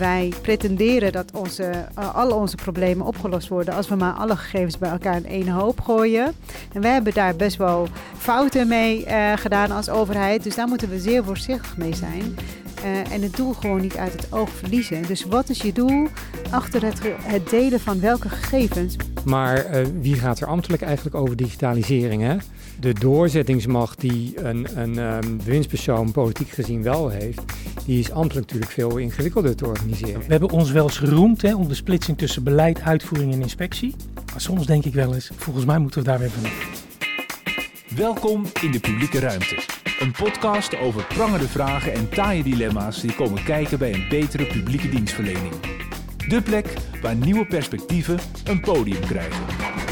wij pretenderen dat onze, uh, alle onze problemen opgelost worden als we maar alle gegevens bij elkaar in één hoop gooien. En wij hebben daar best wel fouten mee uh, gedaan als overheid, dus daar moeten we zeer voorzichtig mee zijn. Uh, en het doel gewoon niet uit het oog verliezen. Dus wat is je doel achter het, het delen van welke gegevens? Maar wie gaat er ambtelijk eigenlijk over digitalisering? Hè? De doorzettingsmacht die een, een um, bewindspersoon politiek gezien wel heeft, die is ambtelijk natuurlijk veel ingewikkelder te organiseren. We hebben ons wel eens geroemd hè, om de splitsing tussen beleid, uitvoering en inspectie. Maar soms denk ik wel eens, volgens mij moeten we daar weer vanaf. Welkom in de publieke ruimte. Een podcast over prangende vragen en taaie dilemma's die komen kijken bij een betere publieke dienstverlening. De plek waar nieuwe perspectieven een podium krijgen.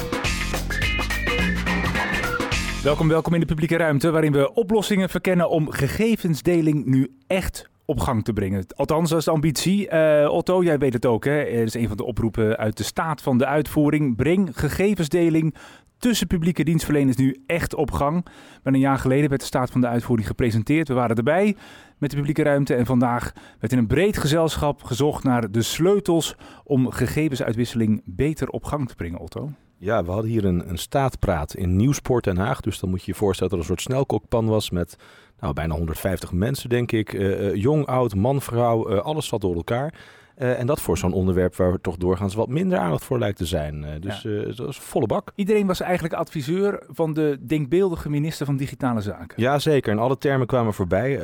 Welkom, welkom in de publieke ruimte waarin we oplossingen verkennen om gegevensdeling nu echt op gang te brengen. Althans, dat is de ambitie. Uh, Otto, jij weet het ook, hè? Het is een van de oproepen uit de staat van de uitvoering. Breng gegevensdeling tussen publieke dienstverleners nu echt op gang. Maar een jaar geleden werd de staat van de uitvoering gepresenteerd. We waren erbij met de publieke ruimte en vandaag werd in een breed gezelschap gezocht naar de sleutels om gegevensuitwisseling beter op gang te brengen, Otto. Ja, we hadden hier een, een staatpraat in Nieuwsport Den Haag. Dus dan moet je je voorstellen dat er een soort snelkokpan was met nou, bijna 150 mensen, denk ik. Uh, uh, jong, oud, man, vrouw, uh, alles zat door elkaar. Uh, en dat voor zo'n onderwerp waar toch doorgaans wat minder aandacht voor lijkt te zijn. Uh, dus ja. uh, dat was volle bak. Iedereen was eigenlijk adviseur van de denkbeeldige minister van Digitale Zaken. Jazeker, en alle termen kwamen voorbij.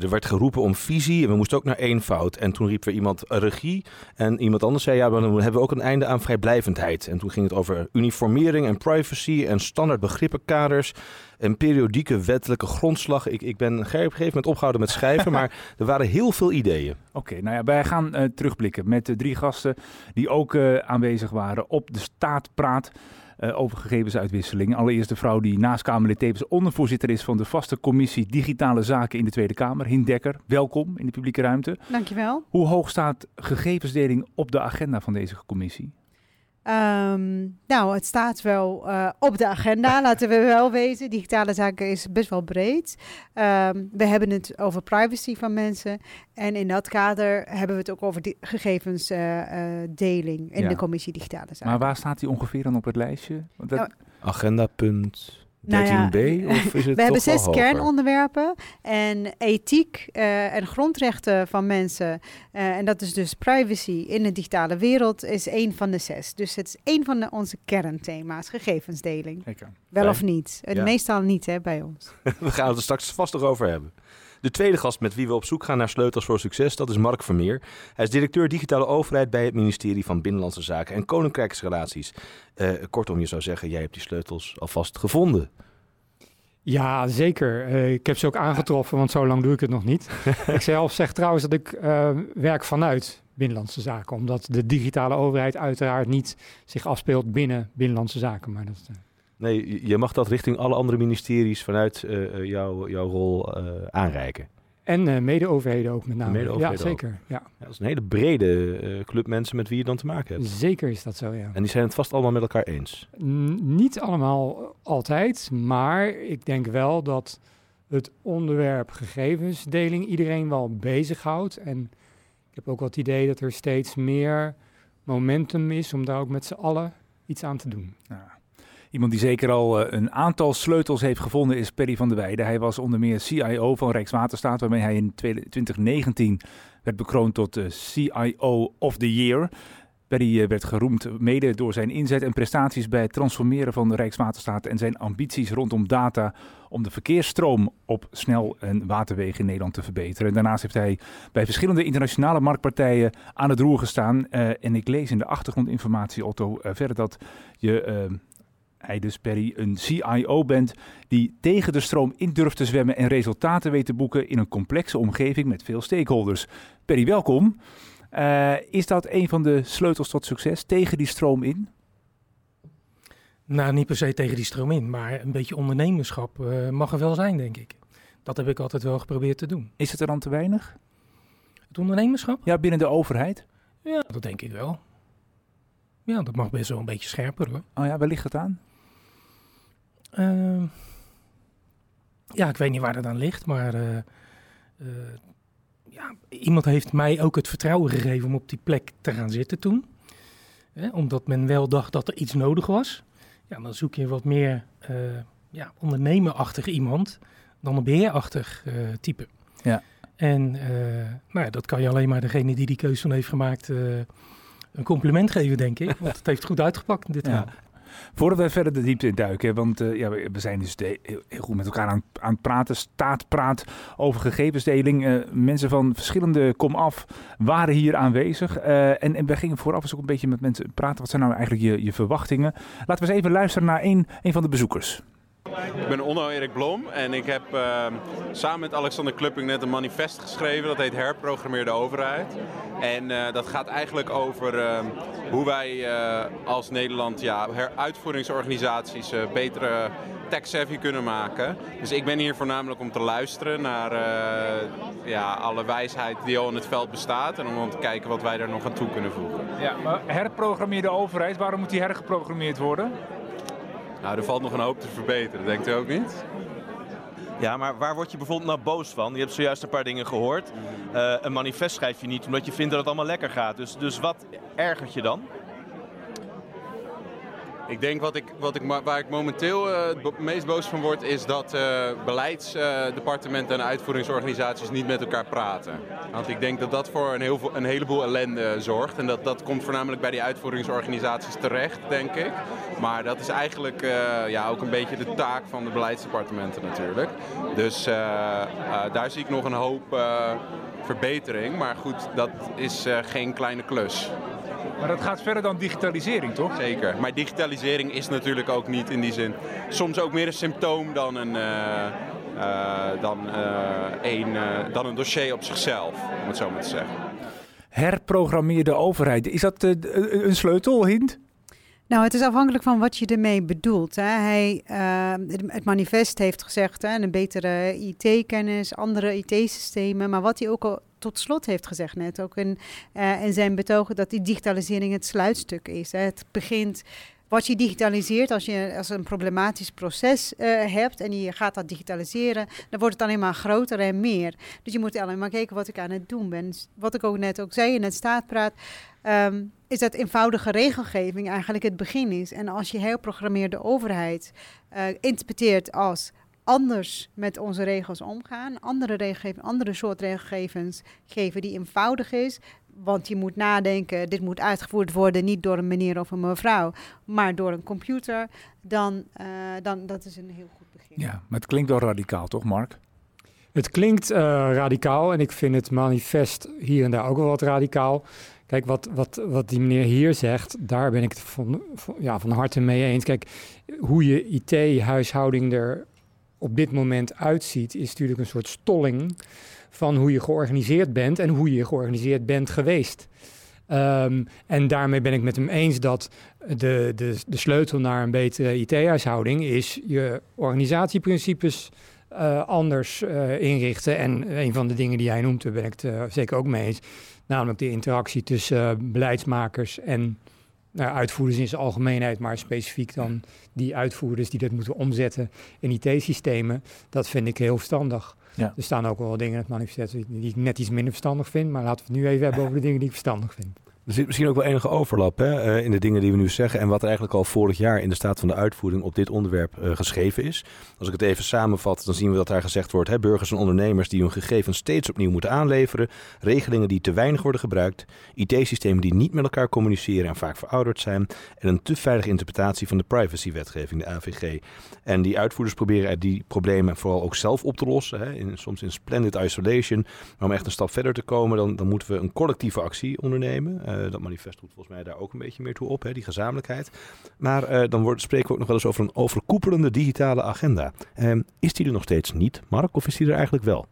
er werd geroepen om visie en we moesten ook naar eenvoud. En toen riep er iemand regie en iemand anders zei... ja, maar dan hebben we ook een einde aan vrijblijvendheid. En toen ging het over uniformering en privacy en standaard begrippenkaders... een periodieke wettelijke grondslag. Ik, ik ben op een gegeven moment opgehouden met schrijven, maar er waren heel veel ideeën. Oké, okay, nou ja, wij gaan uh, terugblikken met de drie gasten die ook uh, aanwezig waren op de Staatpraat. Uh, over gegevensuitwisseling. Allereerst de vrouw die naast Kamerlid tevens ondervoorzitter is van de vaste commissie Digitale Zaken in de Tweede Kamer, Hin Dekker. Welkom in de publieke ruimte. Dankjewel. Hoe hoog staat gegevensdeling op de agenda van deze commissie? Um, nou, het staat wel uh, op de agenda, laten we wel wezen. Digitale zaken is best wel breed. Um, we hebben het over privacy van mensen. En in dat kader hebben we het ook over gegevensdeling uh, uh, in ja. de commissie Digitale Zaken. Maar waar staat die ongeveer dan op het lijstje? Dat... Nou, Agenda punt. 13b? Nou ja, of is het we hebben zes kernonderwerpen. En ethiek uh, en grondrechten van mensen. Uh, en dat is dus privacy in de digitale wereld, is één van de zes. Dus het is één van de, onze kernthema's, gegevensdeling. Wel Fijn. of niet? Ja. Meestal niet hè, bij ons. we gaan het er straks vast nog over hebben. De tweede gast met wie we op zoek gaan naar sleutels voor succes, dat is Mark Vermeer. Hij is directeur digitale overheid bij het ministerie van Binnenlandse Zaken en Koninkrijksrelaties. Uh, kortom, je zou zeggen, jij hebt die sleutels alvast gevonden. Ja, zeker. Uh, ik heb ze ook aangetroffen, want zo lang doe ik het nog niet. ik zelf zeg trouwens dat ik uh, werk vanuit Binnenlandse Zaken, omdat de digitale overheid uiteraard niet zich afspeelt binnen Binnenlandse Zaken. Maar dat. Nee, je mag dat richting alle andere ministeries vanuit uh, jou, jouw rol uh, aanreiken. En uh, mede-overheden ook met name. Mede ja, zeker. Ja. ja. dat is een hele brede club mensen met wie je dan te maken hebt. Zeker is dat zo, ja. En die zijn het vast allemaal met elkaar eens? N niet allemaal altijd, maar ik denk wel dat het onderwerp gegevensdeling iedereen wel bezighoudt. En ik heb ook wel het idee dat er steeds meer momentum is om daar ook met z'n allen iets aan te doen. Ja. Iemand die zeker al uh, een aantal sleutels heeft gevonden is Perry van der Weijden. Hij was onder meer CIO van Rijkswaterstaat, waarmee hij in 2019 werd bekroond tot uh, CIO of the Year. Perry uh, werd geroemd mede door zijn inzet en prestaties bij het transformeren van de Rijkswaterstaat en zijn ambities rondom data om de verkeersstroom op snel- en waterwegen in Nederland te verbeteren. En daarnaast heeft hij bij verschillende internationale marktpartijen aan het roer gestaan. en ik lees in de achtergrondinformatie, Otto, verder dat je hij dus Perry een CIO bent die tegen de stroom in durft te zwemmen en resultaten weet te boeken in een complexe omgeving met veel stakeholders. Perry, welkom. Uh, is dat een van de sleutels tot succes, tegen die stroom in? Nou, niet per se tegen die stroom in, maar een beetje ondernemerschap uh, mag er wel zijn, denk ik. Dat heb ik altijd wel geprobeerd te doen. Is het er dan te weinig? Het ondernemerschap? Ja, binnen de overheid? Ja, dat denk ik wel. Ja, dat mag best wel een beetje scherper hoor. Oh ja, waar ligt het aan? Uh, ja, ik weet niet waar het aan ligt, maar uh, uh, ja, iemand heeft mij ook het vertrouwen gegeven om op die plek te gaan zitten toen. Hè, omdat men wel dacht dat er iets nodig was. Ja, dan zoek je wat meer uh, ja, ondernemerachtig iemand dan een beheerachtig type. Ja. En nou ja, dat kan je alleen maar degene die die keuze van heeft gemaakt een compliment geven, denk ik. Want het heeft goed uitgepakt dit ja. Voordat we verder de diepte in duiken, want uh, ja, we zijn dus heel, goed met elkaar aan, aan het praten. Staat praat over gegevensdeling. Uh, mensen van verschillende kom af waren hier aanwezig. En, en we gingen vooraf eens ook een beetje met mensen praten. Wat zijn nou eigenlijk je, je verwachtingen? Laten we eens even luisteren naar een, een van de bezoekers. Ik ben Onno Erik Blom en ik heb uh, samen met Alexander Klupping net een manifest geschreven. Dat heet Herprogrammeerde Overheid. En uh, dat gaat eigenlijk over uh, hoe wij uh, als Nederland ja, uitvoeringsorganisaties betere tech-savvy kunnen maken. Dus ik ben hier voornamelijk om te luisteren naar ja, alle wijsheid die al in het veld bestaat. En om te kijken wat wij daar nog aan toe kunnen voegen. Ja, maar herprogrammeerde overheid, waarom moet die hergeprogrammeerd worden? Nou, er valt nog een hoop te verbeteren, denkt u ook niet? Ja, maar waar word je bijvoorbeeld nou boos van? Je hebt zojuist een paar dingen gehoord. Uh, een manifest schrijf je niet omdat je vindt dat het allemaal lekker gaat. Dus, dus wat ergert je dan? Ik denk wat ik, wat ik, waar ik momenteel uh, het meest boos van word, is dat uh, beleidsdepartementen en uitvoeringsorganisaties niet met elkaar praten. Want ik denk dat dat voor een, heel, een heleboel ellende zorgt. En dat, dat komt voornamelijk bij die uitvoeringsorganisaties terecht, denk ik. Maar dat is eigenlijk uh, ja, ook een beetje de taak van de beleidsdepartementen natuurlijk. Dus daar zie ik nog een hoop verbetering. Maar goed, dat is geen kleine klus. Maar dat gaat verder dan digitalisering, toch? Zeker. Maar digitalisering is natuurlijk ook niet in die zin. Soms ook meer een symptoom dan een, uh, uh, dan, uh, een, dan een dossier op zichzelf, om het zo maar te zeggen. Herprogrammeerde overheid, is dat een sleutel, Hint? Nou, het is afhankelijk van wat je ermee bedoelt. Hè. Hij, uh, het manifest heeft gezegd, hè, een betere IT-kennis, andere IT-systemen. Maar wat hij ook al tot slot heeft gezegd net, ook in, uh, zijn betogen, dat die digitalisering het sluitstuk is. Hè. Het begint wat je digitaliseert, als je als een problematisch proces uh, hebt en je gaat dat digitaliseren, dan wordt het alleen maar groter en meer. Dus je moet alleen maar kijken wat ik aan het doen ben. Dus wat ik ook net ook zei in het staatpraat, um, is dat eenvoudige regelgeving eigenlijk het begin is. En als je heel programmeerde overheid uh, interpreteert als anders met onze regels omgaan, andere regelgeving, andere soort regelgevens geven die eenvoudig is, want je moet nadenken, dit moet uitgevoerd worden niet door een meneer of een mevrouw, maar door een computer, dan, uh, dan dat is een heel goed begin. Ja, maar het klinkt wel radicaal, toch Mark? Het klinkt uh, radicaal en ik vind het manifest hier en daar ook wel wat radicaal. Kijk, wat, wat, wat die meneer hier zegt, daar ben ik het van, van, ja, van harte mee eens. Kijk, hoe je IT-huishouding er op dit moment uitziet, is natuurlijk een soort stolling van hoe je georganiseerd bent en hoe je georganiseerd bent geweest. Um, en daarmee ben ik met hem eens dat de, de, de sleutel naar een betere IT-huishouding is je organisatieprincipes uh, anders uh, inrichten. En een van de dingen die hij noemt, daar ben ik het uh, zeker ook mee eens, namelijk de interactie tussen beleidsmakers en nou, uitvoerders in zijn algemeenheid, maar specifiek dan die uitvoerders die dat moeten omzetten in IT-systemen. Dat vind ik heel verstandig. Ja. Er staan ook wel dingen in het manifest die ik net iets minder verstandig vind, maar laten we het nu even hebben over de dingen die ik verstandig vind. Er zit misschien ook wel enige overlap hè, uh, in de dingen die we nu zeggen en wat er eigenlijk al vorig jaar in de staat van de uitvoering op dit onderwerp uh, geschreven is. Als ik het even samenvat, dan zien we dat daar gezegd wordt: hè, burgers en ondernemers die hun gegevens steeds opnieuw moeten aanleveren, regelingen die te weinig worden gebruikt, IT-systemen die niet met elkaar communiceren en vaak verouderd zijn, en een te veilige interpretatie van de privacywetgeving, de AVG. En die uitvoerders proberen die problemen vooral ook zelf op te lossen, hè, in, soms in splendid isolation. Maar om echt een stap verder te komen, dan, dan moeten we een collectieve actie ondernemen. Uh, dat manifest doet volgens mij daar ook een beetje meer toe op, hè, die gezamenlijkheid. Maar uh, dan wordt, spreken we ook nog wel eens over een overkoepelende digitale agenda. Uh, is die er nog steeds niet, Mark, of is die er eigenlijk wel?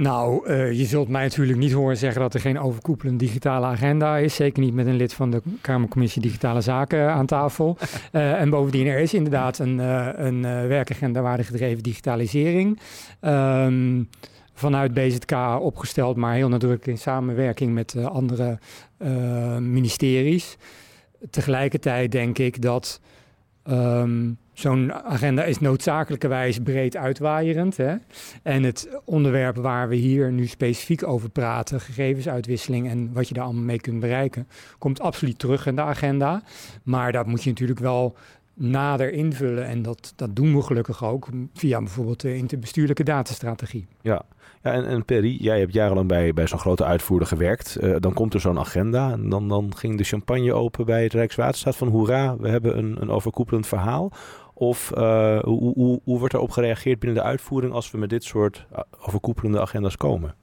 Nou, uh, je zult mij natuurlijk niet horen zeggen dat er geen overkoepelende digitale agenda is. Zeker niet met een lid van de Kamercommissie Digitale Zaken aan tafel. uh, en bovendien, er is inderdaad een, uh, een werkagenda waardegedreven digitalisering. Um, vanuit BZK opgesteld, maar heel nadrukkelijk in samenwerking met uh, andere uh, ministeries. Tegelijkertijd denk ik dat Ehm, Zo'n agenda is noodzakelijkerwijs breed uitwaaierend. Hè? En het onderwerp waar we hier nu specifiek over praten, gegevensuitwisseling en wat je daar allemaal mee kunt bereiken, komt absoluut terug in de agenda. Maar dat moet je natuurlijk wel nader invullen. En dat, dat doen we gelukkig ook via bijvoorbeeld de interbestuurlijke datastrategie. Ja, ja en, en Perry, jij hebt jarenlang bij, bij zo'n grote uitvoerder gewerkt. Uh, dan komt er zo'n agenda en dan, dan ging de champagne open bij het Rijkswaterstaat van hoera, we hebben een, een overkoepelend verhaal. Of uh, hoe, hoe, hoe wordt erop gereageerd binnen de uitvoering als we met dit soort uh, overkoepelende agenda's komen?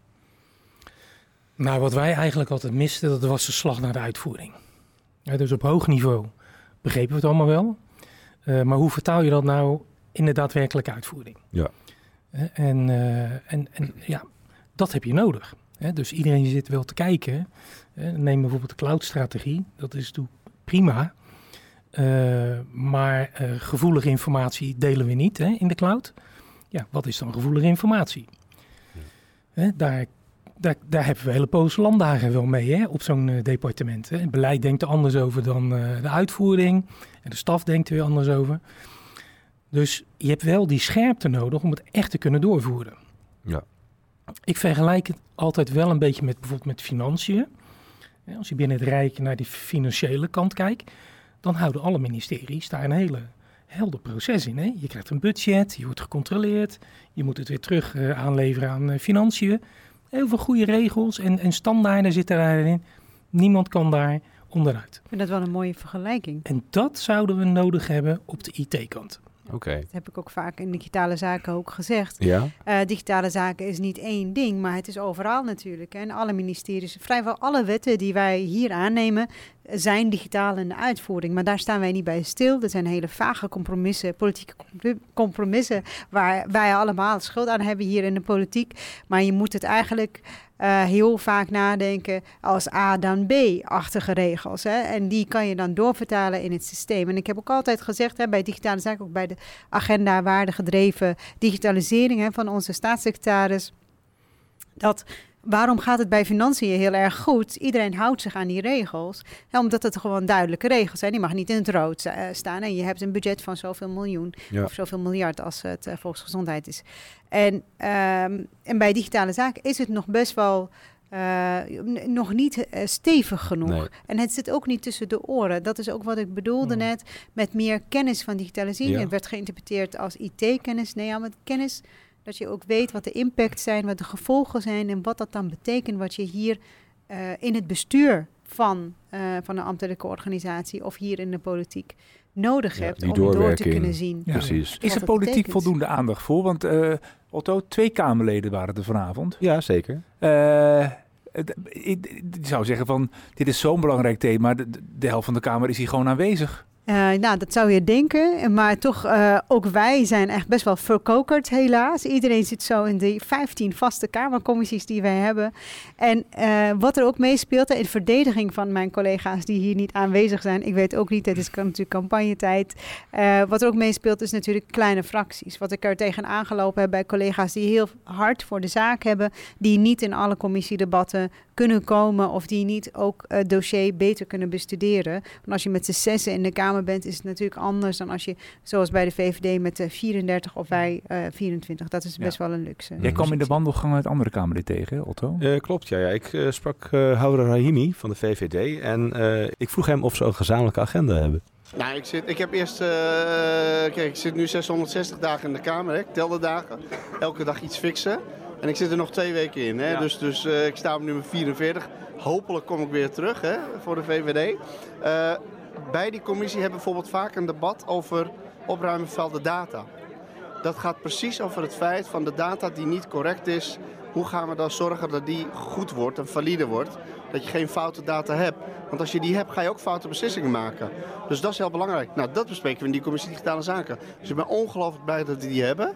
Nou, wat wij eigenlijk altijd misten, dat was de slag naar de uitvoering. Ja, dus op hoog niveau begrepen we het allemaal wel. Uh, maar hoe vertaal je dat nou in de daadwerkelijke uitvoering? Ja. En, en, en ja, dat heb je nodig. Dus iedereen zit wel te kijken. Neem bijvoorbeeld de cloud-strategie. Dat is natuurlijk prima. Uh, maar uh, gevoelige informatie delen we niet hè, in de cloud. Ja, wat is dan gevoelige informatie? Ja. Hè, daar, daar, daar hebben we hele poos landdagen wel mee hè, op zo'n uh, departement. Hè. Het beleid denkt er anders over dan de uitvoering. En de staf denkt er weer anders over. Dus je hebt wel die scherpte nodig om het echt te kunnen doorvoeren. Ja. Ik vergelijk het altijd wel een beetje met bijvoorbeeld met financiën. Als je binnen het Rijk naar die financiële kant kijkt dan houden alle ministeries daar een hele helder proces in. Hè? Je krijgt een budget, je wordt gecontroleerd, je moet het weer terug uh, aanleveren aan uh, financiën. Heel veel goede regels en, en standaarden zitten daarin. Niemand kan daar onderuit. Ik vind dat wel een mooie vergelijking. En dat zouden we nodig hebben op de IT-kant. Okay. Dat heb ik ook vaak in digitale zaken ook gezegd. Ja. Uh, digitale zaken is niet één ding, maar het is overal natuurlijk. En alle ministeries, vrijwel alle wetten die wij hier aannemen, zijn digitaal in de uitvoering. Maar daar staan wij niet bij stil. Dat zijn hele vage compromissen, politieke compromissen, waar wij allemaal schuld aan hebben hier in de politiek. Maar je moet het eigenlijk uh, heel vaak nadenken als A dan B-achtige regels. Hè? En die kan je dan doorvertalen in het systeem. En ik heb ook altijd gezegd hè, bij digitale zaken, ook bij de agenda waardegedreven digitalisering hè, van onze staatssecretaris, dat waarom gaat het bij financiën heel erg goed? Iedereen houdt zich aan die regels. Omdat het gewoon duidelijke regels zijn. Die mag niet in het rood uh, staan. En je hebt een budget van zoveel miljoen ja. of zoveel miljard als het uh, volksgezondheid is. En, um, en bij digitale zaken is het nog best wel. Uh, nog niet uh, stevig genoeg. Nee. En het zit ook niet tussen de oren. Dat is ook wat ik bedoelde Hmm. net met meer kennis van digitalisering. Ja. Het werd geïnterpreteerd als IT-kennis. Nee, ja, met kennis dat je ook weet wat de impact zijn, wat de gevolgen zijn en wat dat dan betekent wat je hier uh, in het bestuur van, uh, van een ambtelijke organisatie of hier in de politiek nodig Ja, hebt om door te kunnen zien. Ja. Precies. Is er politiek betekent. voldoende aandacht voor? Want eh, Otto, twee Kamerleden waren er vanavond. Ja, zeker. Eh, ik, ik zou zeggen van, dit is zo'n belangrijk thema. De, de helft van de Kamer is hier gewoon aanwezig. Uh, nou, dat zou je denken. Maar toch, uh, ook wij zijn echt best wel verkokerd, helaas. Iedereen zit zo in de 15 vaste Kamercommissies die wij hebben. En uh, wat er ook meespeelt, in verdediging van mijn collega's die hier niet aanwezig zijn. Ik weet ook niet, het is natuurlijk campagnetijd. Wat er ook meespeelt is natuurlijk kleine fracties. Wat ik er tegen aangelopen heb bij collega's die heel hard voor de zaak hebben. Die niet in alle commissiedebatten kunnen komen of die niet ook het dossier beter kunnen bestuderen. Want als je met z'n zessen in de Kamer bent, is het natuurlijk anders dan als je, zoals bij de VVD, met de 34 of wij uh, 24. Dat is best ja. wel een luxe. Jij kwam in de wandelgang het andere Kamerlid tegen, Otto? Uh, klopt, ja. ja. Ik uh, sprak uh, Houder Rahimi van de VVD en uh, ik vroeg hem of ze een gezamenlijke agenda hebben. Nou, ik, zit, ik heb eerst. Uh, kijk, ik zit nu 660 dagen in de Kamer. Hè. Ik tel de dagen. Elke dag iets fixen. En ik zit er nog twee weken in. Hè. Ja. Dus, dus uh, ik sta op nummer 44. Hopelijk kom ik weer terug hè, voor de VVD. Uh, bij die commissie hebben we bijvoorbeeld vaak een debat over opruimen van de data. Dat gaat precies over het feit van de data die niet correct is. Hoe gaan we dan zorgen dat die goed wordt en valide wordt? Dat je geen foute data hebt. Want als je die hebt, ga je ook foute beslissingen maken. Dus dat is heel belangrijk. Nou, dat bespreken we in die commissie Digitale Zaken. Dus ik ben ongelooflijk blij dat we die hebben.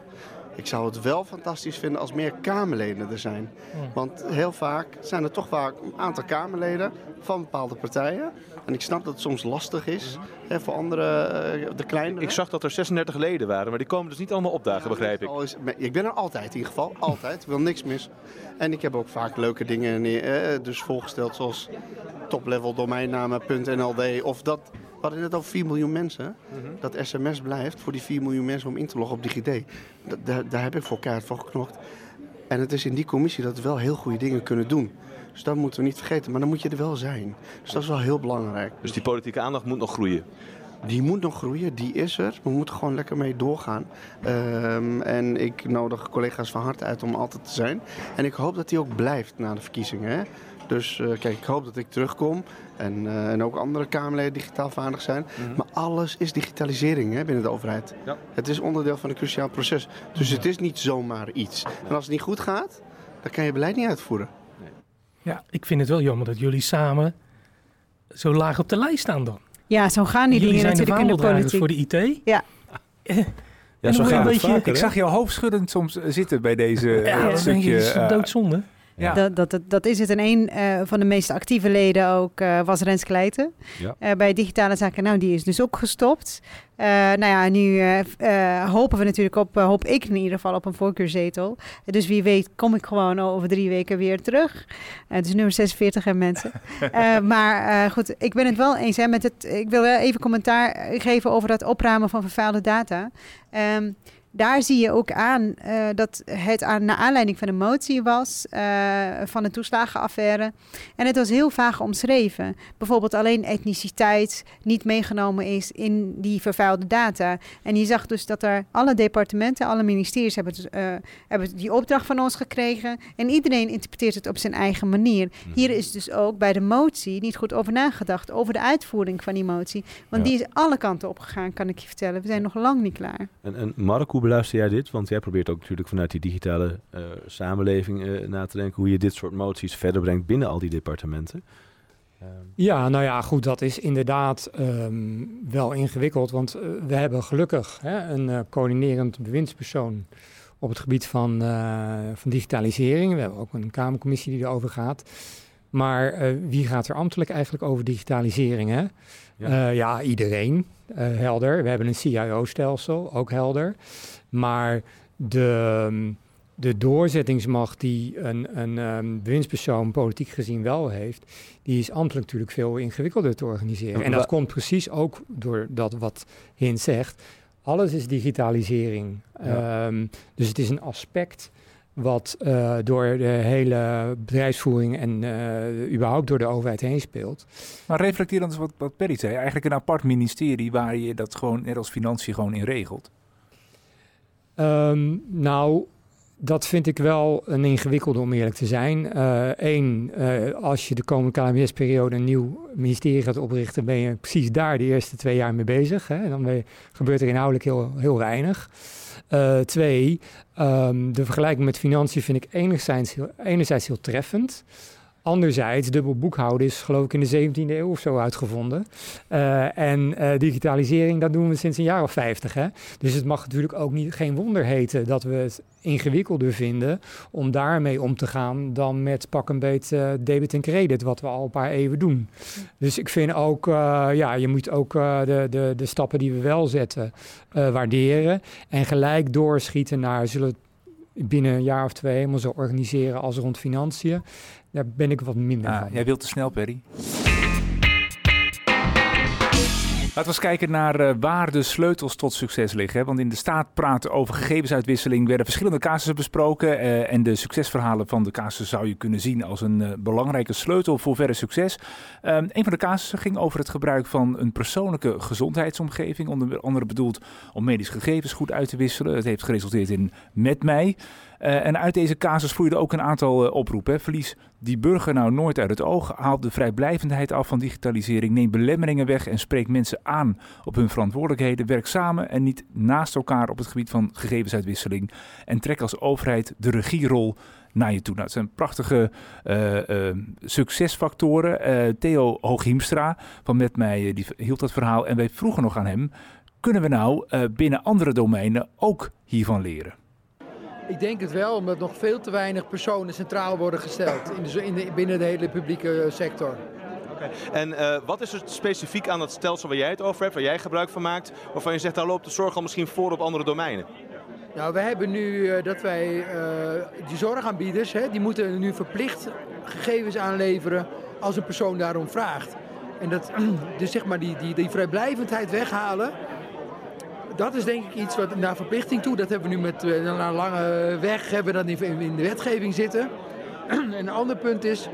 Ik zou het wel fantastisch vinden als meer Kamerleden er zijn. Want heel vaak zijn er toch vaak een aantal Kamerleden van bepaalde partijen. En ik snap dat het soms lastig is hè, voor andere, uh, de kleine. Ik zag dat er 36 leden waren, maar die komen dus niet allemaal opdagen, ja, begrijp ik. Is, ik ben er altijd in ieder geval, altijd. Ik wil niks mis. En ik heb ook vaak leuke dingen neer, eh, dus voorgesteld zoals toplevel domeinnamen.nld of dat hadden het net over 4 miljoen mensen. Dat sms blijft voor die 4 miljoen mensen om in te loggen op DigiD. Da- daar, daar heb ik voor keihard voor geknocht. En het is in die commissie dat we wel heel goede dingen kunnen doen. Dus dat moeten we niet vergeten. Maar dan moet je er wel zijn. Dus dat is wel heel belangrijk. Dus die politieke aandacht moet nog groeien. Die moet nog groeien, die is er. We moeten gewoon lekker mee doorgaan. Ehm, en ik nodig collega's van harte uit om altijd te zijn. En ik hoop dat die ook blijft na de verkiezingen. Hè? Dus eh, kijk, ik hoop dat ik terugkom. En, eh, en ook andere Kamerleden digitaal vaardig zijn. Maar alles is digitalisering hè, binnen de overheid. Ja. Het is onderdeel van een cruciaal proces. Dus het is niet zomaar iets. En als het niet goed gaat, dan kan je beleid niet uitvoeren. Ja, ik vind het wel jammer dat jullie samen zo laag op de lijst staan dan. Ja, zo gaan die jullie dingen zijn de natuurlijk in de politiek. voor de IT. Ja. Ja, zo gaat beetje- vaker, Ik zag jou hoofdschuddend soms eh, zitten bij deze Ja, eh, stukje. je, dat is doodzonde. Ja. Dat, dat, dat, dat is het. En een eh, van de meest actieve leden ook eh, was Rens Kleijten Ja. eh, bij Digitale Zaken. Nou, die is dus ook gestopt. Nou ja, nu hopen we natuurlijk op, hoop ik in ieder geval op een voorkeurzetel. dus wie weet kom ik gewoon over drie weken weer terug. Het is nummer 46 en mensen. Maar goed, ik ben het wel eens hè, met het. Ik wil wel even commentaar geven over dat opruimen van vervuilde data. Ehm, daar zie je ook aan eh, dat het aan, naar aanleiding van een motie was eh, van de toeslagenaffaire. En het was heel vaag omschreven. Bijvoorbeeld alleen etniciteit niet meegenomen is in die vervuilde data. En je zag dus dat er alle departementen, alle ministeries hebben, dus, eh, hebben die opdracht van ons gekregen. En iedereen interpreteert het op zijn eigen manier. Hier is dus ook bij de motie niet goed over nagedacht, over de uitvoering van die motie. Want Ja. die is alle kanten opgegaan, kan ik je vertellen. We zijn nog lang niet klaar. En, en Mark, hoe beluister jij dit? Want jij probeert ook natuurlijk vanuit die digitale eh, samenleving eh, na te denken hoe je dit soort moties verder brengt binnen al die departementen. Ehm, Ja, nou ja, goed, dat is inderdaad ehm, wel ingewikkeld. Want eh, we hebben gelukkig hè, een eh, coördinerend bewindspersoon op het gebied van, van digitalisering. We hebben ook een Kamercommissie die erover gaat. Maar eh, wie gaat er ambtelijk eigenlijk over digitalisering? Hè? Ja. Ja, ja iedereen, eh, helder. We hebben een CIO-stelsel, ook helder. Maar de, de doorzettingsmacht die een, een ehm, bewindspersoon politiek gezien wel heeft, die is ambtelijk natuurlijk veel ingewikkelder te organiseren. En dat komt precies ook door dat wat Hint zegt. Alles is digitalisering. Ja. Ehm, dus het is een aspect wat eh, door de hele bedrijfsvoering en eh, überhaupt door de overheid heen speelt. Maar reflecteer dan eens wat, wat Perry zei. Eigenlijk een apart ministerie waar je dat gewoon net als financiën gewoon in regelt. Ehm, nou, dat vind ik wel een ingewikkelde om eerlijk te zijn. Eén, als je de komende KMS-periode een nieuw ministerie gaat oprichten, ben je precies daar de eerste twee jaar mee bezig. Hè? Dan gebeurt er inhoudelijk heel, heel weinig. Eh, twee, ehm, de vergelijking met financiën vind ik enerzijds heel, enerzijds heel treffend. Anderzijds, dubbel boekhouden is geloof ik in de 17e eeuw of zo uitgevonden. Eh, en eh, digitalisering, dat doen we sinds een jaar of 50. Hè? Dus het mag natuurlijk ook niet, geen wonder heten dat we het ingewikkelder vinden om daarmee om te gaan dan met pak een beet eh, debit en credit, wat we al een paar eeuwen doen. Dus ik vind ook, ja, je moet ook de, de, de stappen die we wel zetten waarderen en gelijk doorschieten naar zullen binnen een jaar of twee helemaal zo organiseren als rond financiën. Daar ben ik wat minder Ah, van. jij wilt te snel, Perry. Laten we eens kijken naar eh, waar de sleutels tot succes liggen. Want in de staat praten over gegevensuitwisseling werden verschillende casussen besproken. eh, en de succesverhalen van de casus zou je kunnen zien als een eh, belangrijke sleutel voor verder succes. Ehm, een van de casussen ging over het gebruik van een persoonlijke gezondheidsomgeving. Onder andere bedoeld om medische gegevens goed uit te wisselen. Het heeft geresulteerd in Met Mij. Eh, en uit deze casus vloeiden ook een aantal eh, oproepen. Verlies die burger nou nooit uit het oog. Haal de vrijblijvendheid af van digitalisering. Neem belemmeringen weg en spreek mensen aan op hun verantwoordelijkheden. Werk samen en niet naast elkaar op het gebied van gegevensuitwisseling. En trek als overheid de regierol naar je toe. Nou, het zijn prachtige eh, succesfactoren. Theo Hooghiemstra van Met Mij die hield dat verhaal. En wij vroegen nog aan hem... kunnen we nou binnen andere domeinen ook hiervan leren? Ik denk het wel, omdat nog veel te weinig personen centraal worden gesteld in de, in de, binnen de hele publieke sector. En eh, wat is er specifiek aan dat stelsel waar jij het over hebt, waar jij gebruik van maakt, waarvan je zegt, daar loopt de zorg al misschien voor op andere domeinen? Nou, we hebben nu eh, dat wij eh, die zorgaanbieders, hè, die moeten nu verplicht gegevens aanleveren als een persoon daarom vraagt. En dat, dus zeg maar die, die, die vrijblijvendheid weghalen. Dat is denk ik iets wat naar verplichting toe. Dat hebben we nu met uh, een lange weg hebben we dat in, de wetgeving zitten. en een ander punt is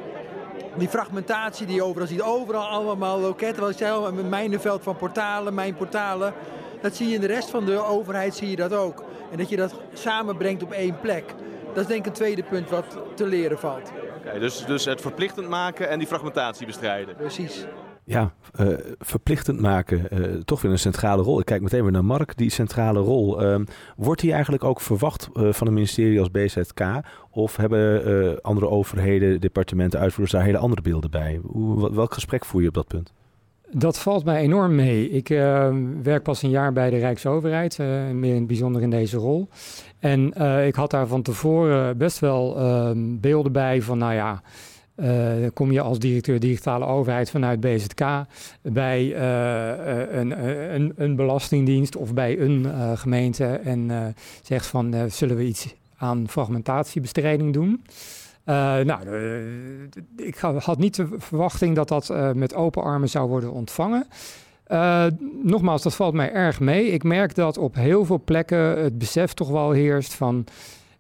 die fragmentatie die je overal ziet. Overal allemaal loketten. Wat ik zei al, een mijnenveld van portalen, mijn portalen. Dat zie je in de rest van de overheid zie je dat ook. En dat je dat samenbrengt op één plek. Dat is denk ik een tweede punt wat te leren valt. Oké, dus, dus het verplichtend maken en die fragmentatie bestrijden. Precies. Ja, uh, verplichtend maken, uh, toch weer een centrale rol. Ik kijk meteen weer naar Mark, die centrale rol. Uh, wordt die eigenlijk ook verwacht uh, van een ministerie als BZK? Of hebben andere overheden, departementen, uitvoerders daar hele andere beelden bij? Hoe, welk gesprek voer je op dat punt? Dat valt mij enorm mee. Ik werk pas een jaar bij de Rijksoverheid, meer in het bijzonder in deze rol. En ik had daar van tevoren best wel ehm, beelden bij van, nou ja... Uh, kom je als directeur digitale overheid vanuit BZK bij uh, een, een, een, belastingdienst of bij een gemeente en zegt van zullen we iets aan fragmentatiebestrijding doen? nou, ik had niet de verwachting dat dat met open armen zou worden ontvangen. nogmaals, dat valt mij erg mee. Ik merk dat op heel veel plekken het besef toch wel heerst van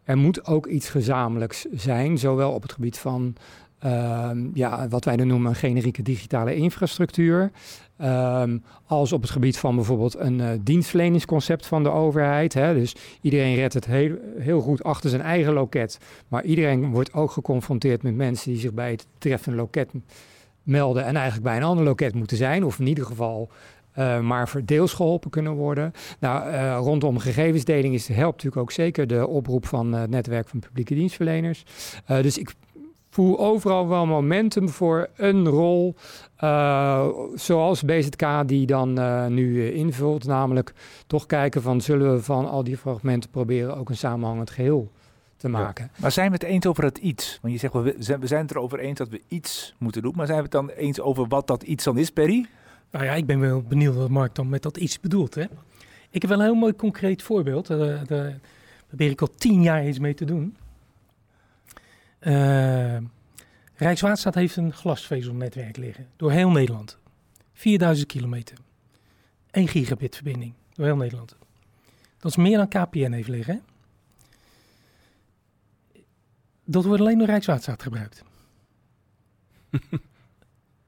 er moet ook iets gezamenlijks zijn, zowel op het gebied van Ehm, ja, wat wij dan noemen een generieke digitale infrastructuur. Um, als op het gebied van bijvoorbeeld een uh, dienstverleningsconcept van de overheid. Hè. Dus iedereen redt het heel, heel goed achter zijn eigen loket. Maar iedereen wordt ook geconfronteerd met mensen die zich bij het treffende loket melden. En eigenlijk bij een ander loket moeten zijn. Of in ieder geval uh, maar voor deels geholpen kunnen worden. Nou, uh, rondom gegevensdeling is, helpt natuurlijk ook zeker de oproep van het netwerk van publieke dienstverleners. Dus ik voel overal wel momentum voor een rol uh, zoals BZK die dan uh, nu uh, invult. Namelijk toch kijken van zullen we van al die fragmenten proberen ook een samenhangend geheel te maken. Ja. Maar zijn we het eens over het iets? Want je zegt, we zijn, we zijn het erover eens dat we iets moeten doen. Maar zijn we het dan eens over wat dat iets dan is, Perry? Nou ja, ik ben wel benieuwd wat Mark dan met dat iets bedoelt. Hè? Ik heb wel een heel mooi concreet voorbeeld. Daar probeer ik al tien jaar iets mee te doen. Uh, Rijkswaterstaat heeft een glasvezelnetwerk liggen door heel Nederland. 4000 kilometer. 1 gigabit verbinding door heel Nederland. Dat is meer dan KPN heeft liggen. Dat wordt alleen door Rijkswaterstaat gebruikt.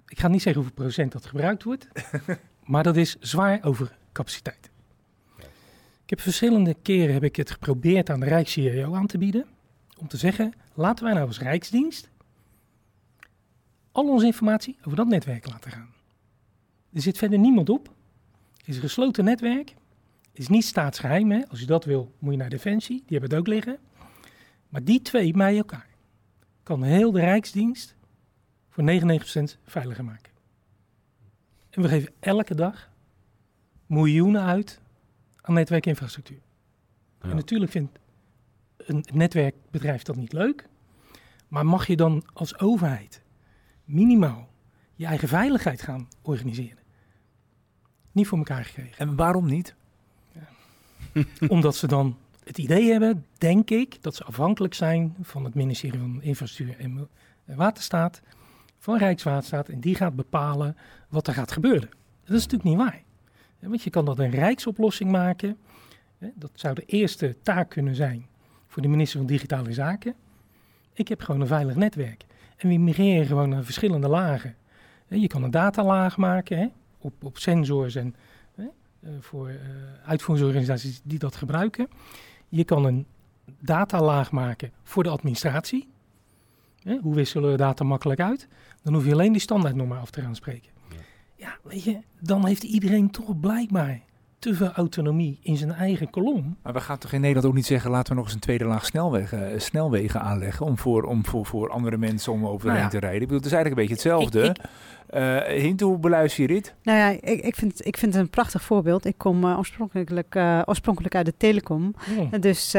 Ik ga niet zeggen hoeveel procent dat gebruikt wordt, maar dat is zwaar over capaciteit. Ik heb verschillende keren heb ik het geprobeerd aan de Rijks-CIO aan te bieden om te zeggen, laten wij nou als Rijksdienst al onze informatie over dat netwerk laten gaan. Er zit verder niemand op. Het is een gesloten netwerk. Het is niet staatsgeheim. Hè? Als je dat wil, moet je naar Defensie. Die hebben het ook liggen. Maar die twee bij elkaar kan heel de Rijksdienst voor 99% veiliger maken. En we geven elke dag miljoenen uit aan netwerkinfrastructuur. En natuurlijk vindt een netwerkbedrijf dat niet leuk. Maar mag je dan als overheid minimaal je eigen veiligheid gaan organiseren? Niet voor elkaar gekregen. En waarom niet? Ja. Omdat ze dan het idee hebben, denk ik, dat ze afhankelijk zijn van het ministerie van Infrastructuur en Waterstaat, van Rijkswaterstaat, en die gaat bepalen wat er gaat gebeuren. Dat is natuurlijk niet waar. Want je kan dat een rijksoplossing maken. Dat zou de eerste taak kunnen zijn voor de minister van Digitale Zaken. Ik heb gewoon een veilig netwerk. En we migreren gewoon naar verschillende lagen. Je kan een datalaag maken hè, op, op sensors en hè, eh, voor uh, uitvoeringsorganisaties die dat gebruiken. Je kan een datalaag maken voor de administratie. Hè, hoe wisselen we data makkelijk uit? Dan hoef je alleen die standaardnormen af te gaan spreken. Ja. ja, weet je, dan heeft iedereen toch blijkbaar te veel autonomie in zijn eigen kolom. Maar we gaan toch in Nederland ook niet zeggen... laten we nog eens een tweede laag snelwegen, uh, snelwegen aanleggen... om voor, om voor, voor andere mensen om overheen nou ja. te rijden. Ik bedoel, het is eigenlijk een beetje hetzelfde. Ik, ik, uh, Hint, hoe beluister je dit? Nou ja, ik, ik, vind, ik vind het een prachtig voorbeeld. Ik kom uh, oorspronkelijk, uh, oorspronkelijk uit de telecom. Oh. Dus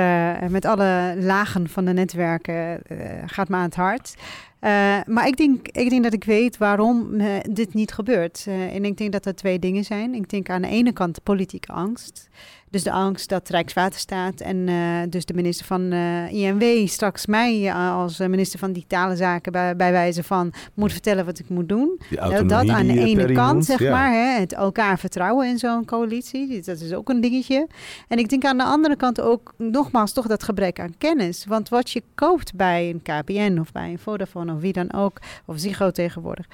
met alle lagen van de netwerken gaat me aan het hart. Uh, maar ik denk, ik denk dat ik weet waarom uh, dit niet gebeurt. Uh, en ik denk dat er twee dingen zijn. Ik denk aan de ene kant politieke angst. Dus de angst dat Rijkswaterstaat en uh, dus de minister van uh, INW straks mij uh, als minister van Digitale Zaken bij, bij, wijze van moet vertellen wat ik moet doen. Dat, dat aan de ene kant, zeg ja. maar, hè, het elkaar vertrouwen in zo'n coalitie. Dat is ook een dingetje. En ik denk aan de andere kant ook nogmaals toch dat gebrek aan kennis. Want wat je koopt bij een KPN of bij een Vodafone of wie dan ook, of Ziggo tegenwoordig,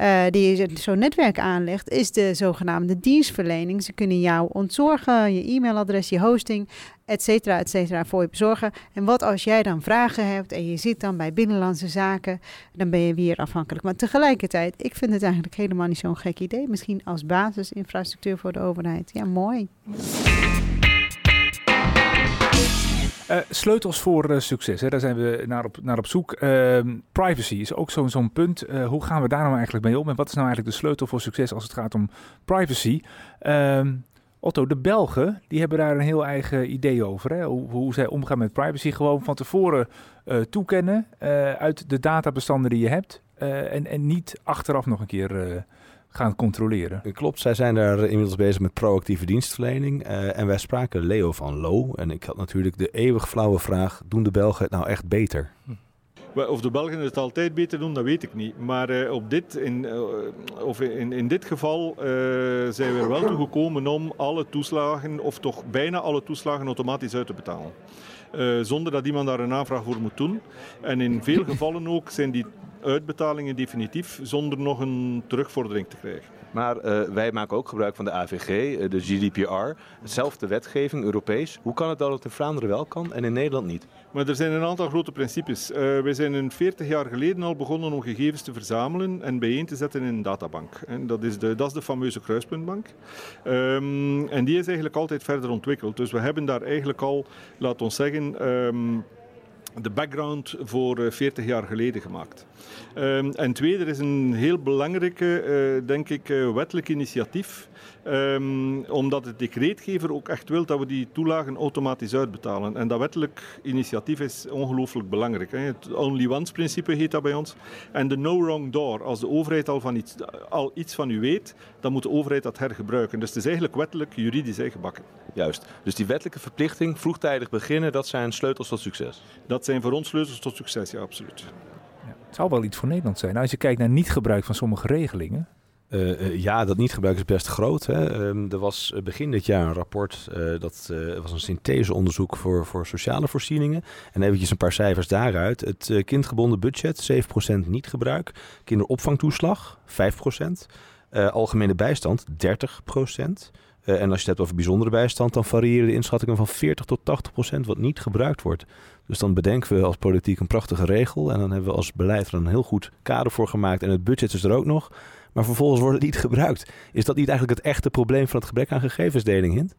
uh, die zo'n netwerk aanlegt, is de zogenaamde dienstverlening. Ze kunnen jou ontzorgen, je e-mailadres, je hosting, et cetera, et cetera, voor je bezorgen. En wat als jij dan vragen hebt en je zit dan bij Binnenlandse Zaken, dan ben je weer afhankelijk. Maar tegelijkertijd, ik vind het eigenlijk helemaal niet zo'n gek idee. Misschien als basisinfrastructuur voor de overheid. Ja, mooi. Uh, sleutels voor uh, succes, hè? daar zijn we naar op, naar op zoek. Uh, privacy is ook zo'n zo'n punt. hoe gaan we daar nou eigenlijk mee om? En wat is nou eigenlijk de sleutel voor succes als het gaat om privacy? Ehm, Otto, de Belgen die hebben daar een heel eigen idee over. Hè? Hoe, hoe zij omgaan met privacy. Gewoon van tevoren toekennen uit de databestanden die je hebt. en, en niet achteraf nog een keer gaan controleren. Klopt, zij zijn daar inmiddels bezig met proactieve dienstverlening. Uh, en wij spraken Leo van Lo. En ik had natuurlijk de eeuwig flauwe vraag: doen de Belgen het nou echt beter? Hm. Of de Belgen het altijd beter doen, dat weet ik niet. Maar uh, op dit, in, uh, of in, in dit geval uh, zijn we er wel toe gekomen om alle toeslagen, of toch bijna alle toeslagen, automatisch uit te betalen. zonder dat iemand daar een aanvraag voor moet doen. En in veel gevallen ook zijn die uitbetalingen definitief zonder nog een terugvordering te krijgen. Maar uh, wij maken ook gebruik van de AVG, uh, de GDPR, hetzelfde wetgeving, Europees. Hoe kan het dat het in Vlaanderen wel kan en in Nederland niet? Maar er zijn een aantal grote principes. Uh, wij zijn een 40 jaar geleden al begonnen om gegevens te verzamelen en bijeen te zetten in een databank. En dat, is de, dat is de fameuze kruispuntbank. Um, en die is eigenlijk altijd verder ontwikkeld. Dus we hebben daar eigenlijk al, laat ons zeggen... Um, de background voor 40 jaar geleden gemaakt. Um, en tweede, er is een heel belangrijke, uh, denk ik, uh, wettelijk initiatief. Um, omdat de decreetgever ook echt wil dat we die toelagen automatisch uitbetalen. En dat wettelijk initiatief is ongelooflijk belangrijk. Hè. Het only once principe heet dat bij ons. En de no wrong door. Als de overheid al, van iets, al iets van u weet, dan moet de overheid dat hergebruiken. Dus het is eigenlijk wettelijk juridisch ingebakken. Juist. Dus die wettelijke verplichting, vroegtijdig beginnen, dat zijn sleutels tot succes? Dat zijn voor ons sleutels tot succes, ja, absoluut. Ja, het zou wel iets voor Nederland zijn. Nou, als je kijkt naar niet gebruik van sommige regelingen, uh, uh, ja, dat niet gebruik is best groot. Hè. Um, er was begin dit jaar een rapport, dat was een syntheseonderzoek voor, voor sociale voorzieningen. En eventjes een paar cijfers daaruit. Het kindgebonden budget, 7% niet gebruik. Kinderopvangtoeslag, 5%. algemene bijstand, 30%. en als je het hebt over bijzondere bijstand, dan variëren de inschattingen van 40 tot 80% wat niet gebruikt wordt. Dus dan bedenken we als politiek een prachtige regel. En dan hebben we als beleid er een heel goed kader voor gemaakt. En het budget is er ook nog. Maar vervolgens wordt het niet gebruikt. Is dat niet eigenlijk het echte probleem van het gebrek aan gegevensdeling, Hint?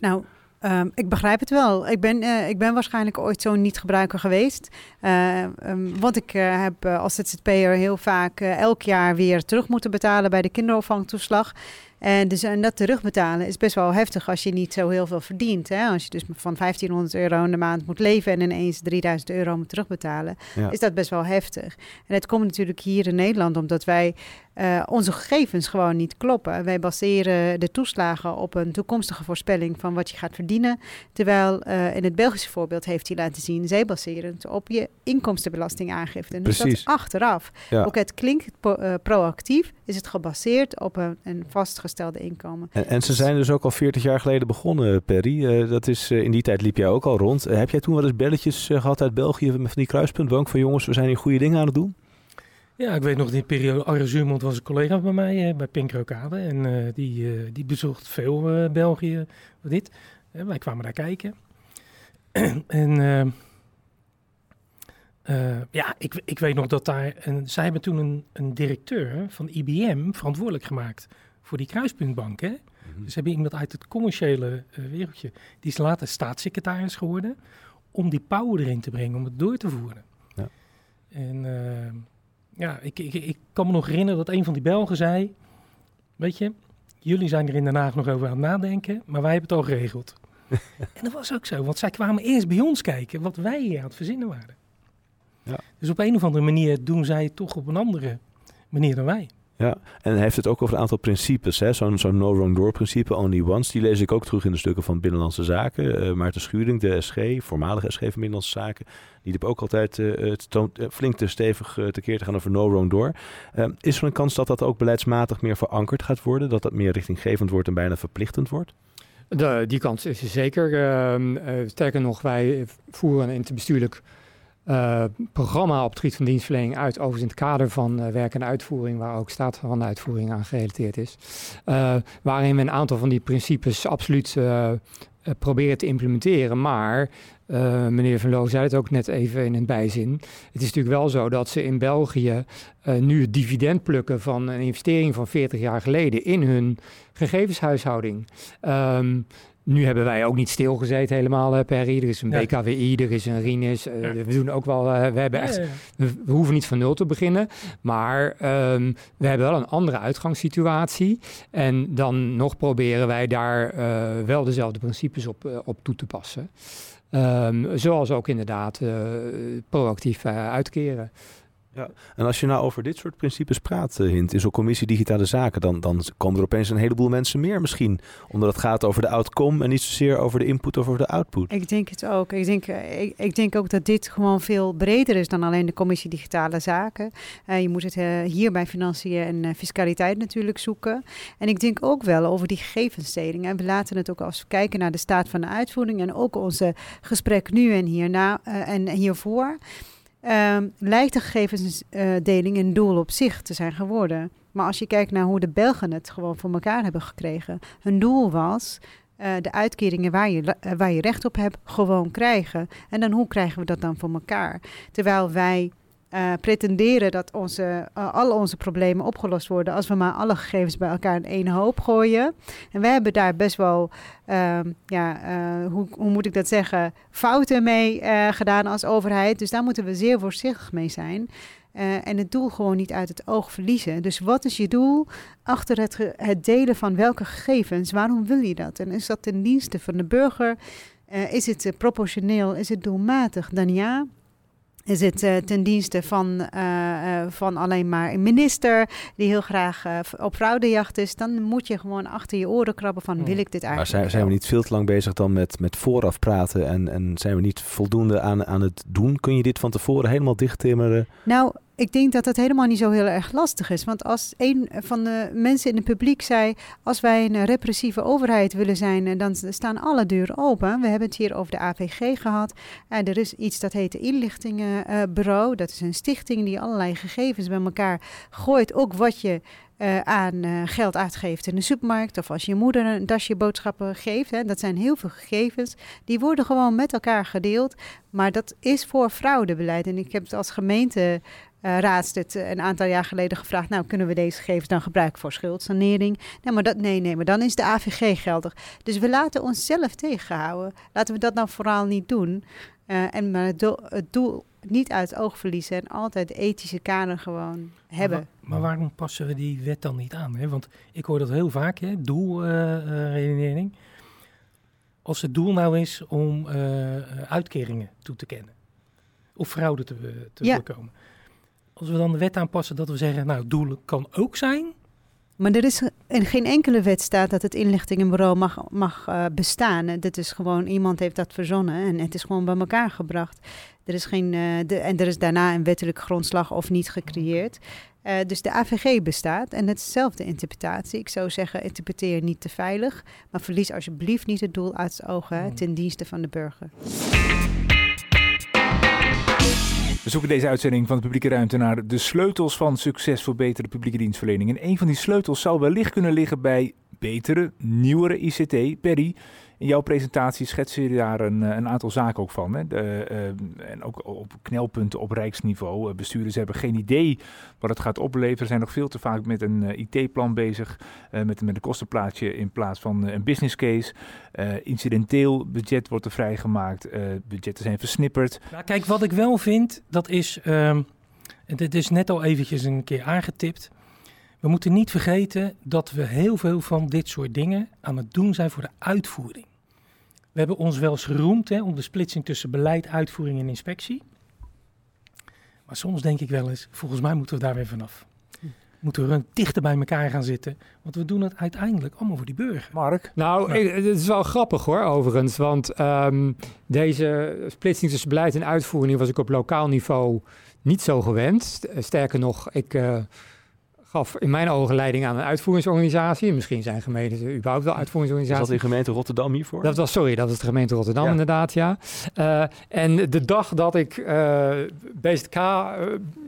Nou, Um, ik begrijp het wel. Ik ben, uh, ik ben waarschijnlijk ooit zo'n niet-gebruiker geweest. Uh, um, want ik uh, heb als ZZP'er heel vaak elk jaar weer terug moeten betalen bij de kinderopvangtoeslag. En, dus, en dat terugbetalen is best wel heftig als je niet zo heel veel verdient. Hè? Als je dus van 1500 euro in de maand moet leven en ineens 3000 euro moet terugbetalen, ja. is dat best wel heftig. En het komt natuurlijk hier in Nederland omdat wij uh, onze gegevens gewoon niet kloppen. Wij baseren de toeslagen op een toekomstige voorspelling van wat je gaat verdienen. Terwijl uh, in het Belgische voorbeeld heeft hij laten zien, zij baseren het op je inkomstenbelastingaangifte. Dus dat achteraf. Ja. Ook het klinkt pro uh, proactief, is het gebaseerd op een, een vastgestelde inkomen. En, en, ze zijn dus ook al 40 jaar geleden begonnen, Perry. dat is, in die tijd liep jij ook al rond. heb jij toen wel eens belletjes gehad uit België van die kruispuntbank van jongens, we zijn hier goede dingen aan het doen? Ja, ik weet nog die periode, Arre Zuurmond was een collega bij mij uh, bij Pink Rokade. En uh, die, uh, die bezocht veel België, dit. wij kwamen daar kijken. en ja, ik, ik weet nog dat daar... En zij hebben toen een, een directeur van IBM verantwoordelijk gemaakt voor die kruispuntbank. Hè? Mm -hmm. Dus hebben iemand uit het commerciële wereldje... Die is later staatssecretaris geworden... om die power erin te brengen, om het door te voeren. Ja. En ja, ik, ik, ik kan me nog herinneren dat een van die Belgen zei: Weet je, jullie zijn er in Den Haag nog over aan het nadenken, maar wij hebben het al geregeld. en dat was ook zo, want zij kwamen eerst bij ons kijken wat wij hier aan het verzinnen waren. Ja. Dus op een of andere manier doen zij het toch op een andere manier dan wij. Ja, en hij heeft het ook over een aantal principes. Zo'n zo'n no wrong door principe, only once. Die lees ik ook terug in de stukken van Binnenlandse Zaken. Eh, Maarten Schuring, de SG, voormalige SG van Binnenlandse Zaken. Die heeft ook altijd eh, het eh, flink te stevig tekeer te gaan over no wrong door. Is er een kans dat dat ook beleidsmatig meer verankerd gaat worden? Dat dat meer richtinggevend wordt en bijna verplichtend wordt? De, die kans is er zeker. Ehm, eh, sterker nog, wij voeren een interbestuurlijk eh, programma op het gebied van dienstverlening uit, overigens in het kader van eh, werk en uitvoering, waar ook staat van de uitvoering aan gerelateerd is. Eh, waarin we een aantal van die principes absoluut proberen te implementeren. Maar, meneer Van Loo zei het ook net even in een bijzin, het is natuurlijk wel zo dat ze in België nu het dividend plukken van een investering van 40 jaar geleden in hun gegevenshuishouding. Ehm, nu hebben wij ook niet stilgezeten helemaal, uh, Perry. Er is een Ja. BKWI, er is een RINIS. eh, Ja. We doen ook wel, eh, we hebben echt we, we hoeven niet van nul te beginnen, maar ehm, we hebben wel een andere uitgangssituatie. En dan nog proberen wij daar eh, wel dezelfde principes op, eh, op toe te passen. Ehm, zoals ook inderdaad eh, proactief eh, uitkeren. En als je nou over dit soort principes praat, eh, Hint, in zo'n commissie digitale zaken, dan, dan komen er opeens een heleboel mensen meer misschien. Omdat het gaat over de outcome en niet zozeer over de input of over de output. Ik denk het ook. Ik denk, eh, ik, denk ook dat dit gewoon veel breder is dan alleen de commissie Digitale Zaken. Eh, je moet het eh, hier bij financiën en fiscaliteit natuurlijk zoeken. En ik denk ook wel over die gegevensdeling. En we laten het ook als we kijken naar de staat van de uitvoering en ook onze gesprek nu en hierna en hiervoor. Ehm, lijkt de gegevensdeling een doel op zich te zijn geworden. Maar als je kijkt naar hoe de Belgen het gewoon voor elkaar hebben gekregen. Hun doel was eh, de uitkeringen waar je, eh, waar je recht op hebt, gewoon krijgen. En dan hoe krijgen we dat dan voor elkaar? Terwijl wij eh, pretenderen dat onze, eh, al onze problemen opgelost worden als we maar alle gegevens bij elkaar in één hoop gooien. En we hebben daar best wel, ehm, ja, eh, hoe, hoe moet ik dat zeggen, fouten mee gedaan als overheid. Dus daar moeten we zeer voorzichtig mee zijn. En het doel gewoon niet uit het oog verliezen. Dus wat is je doel achter het, het delen van welke gegevens? Waarom wil je dat? En is dat ten dienste van de burger? Is het proportioneel? Is het doelmatig? Dan ja. Is het eh, ten dienste van, eh, eh, van alleen maar een minister die heel graag op fraudejacht is? Dan moet je gewoon achter je oren krabben van wil ik dit Maar eigenlijk zijn, zijn we niet veel te lang bezig dan met, met vooraf praten en, en zijn we niet voldoende aan, aan het doen? Kun je dit van tevoren helemaal dichttimmeren? Nou, ik denk dat dat helemaal niet zo heel erg lastig is. Want als een van de mensen in het publiek zei... als wij een repressieve overheid willen zijn... eh, dan staan alle deuren open. We hebben het hier over de AVG gehad. En er is iets dat heet de inlichtingenbureau. dat is een stichting die allerlei gegevens bij elkaar gooit. Ook wat je... eh, aan eh, geld uitgeeft in de supermarkt of als je moeder een dasje boodschappen geeft. Hè, dat zijn heel veel gegevens. Die worden gewoon met elkaar gedeeld. Maar dat is voor fraudebeleid. En ik heb het als gemeente eh raadslid eh, een aantal jaar geleden gevraagd... nou, kunnen we deze gegevens dan gebruiken voor schuldsanering? Nee, maar, dat, nee, nee, maar dan is de AVG geldig. Dus we laten onszelf tegenhouden. Laten we dat dan vooral niet doen. Eh, en maar het doel, het doel niet uit het oog verliezen... en altijd de ethische kader gewoon hebben. Maar, maar waarom passen we die wet dan niet aan? Hè? Want ik hoor dat heel vaak, hè? doelredenering. Als het doel nou is om uitkeringen toe te kennen. Of fraude te, te Ja. voorkomen. Als we dan de wet aanpassen dat we zeggen, nou, doel kan ook zijn. Maar er is in geen enkele wet staat dat het inlichtingenbureau mag, mag eh, bestaan. Dit is gewoon, iemand heeft dat verzonnen en het is gewoon bij elkaar gebracht. Er is geen, eh, de, en er is daarna een wettelijke grondslag of niet gecreëerd. Eh, dus de AVG bestaat en het is dezelfde interpretatie. Ik zou zeggen, interpreteer niet te veilig, maar verlies alsjeblieft niet het doel uit het oog hè, Hmm. ten dienste van de burger. We zoeken deze uitzending van de publieke ruimte naar de sleutels van succes voor betere publieke dienstverlening. En een van die sleutels zou wellicht kunnen liggen bij betere, nieuwere ICT. Perry, in jouw presentatie schets je daar een, eh, een aantal zaken ook van. Hè? De, eh, en ook op knelpunten op rijksniveau. Eh, bestuurders hebben geen idee wat het gaat opleveren. Zijn nog veel te vaak met een IT-plan bezig. met, met een kostenplaatje in plaats van een business case. Incidenteel budget wordt er vrijgemaakt. budgetten zijn versnipperd. Nou, kijk, wat ik wel vind, dat is, en dit is net al eventjes een keer aangetipt. We moeten niet vergeten dat we heel veel van dit soort dingen aan het doen zijn voor de uitvoering. We hebben ons wel eens geroemd hè, om de splitsing tussen beleid, uitvoering en inspectie. Maar soms denk ik wel eens, volgens mij moeten we daar weer vanaf. Moeten we dichter bij elkaar gaan zitten. Want we doen het uiteindelijk allemaal voor die burger. Mark? Nou, ik- het is wel grappig hoor, overigens. Want ehm, deze splitsing tussen beleid en uitvoering was ik op lokaal niveau niet zo gewend. St- Sterker nog, ik eh, gaf in mijn ogen leiding aan een uitvoeringsorganisatie. Misschien zijn gemeenten überhaupt wel Is uitvoeringsorganisaties. dat in gemeente Rotterdam hiervoor? Dat was, sorry, dat was de gemeente Rotterdam Ja. inderdaad, ja. Eh, en de dag dat ik eh BZK eh,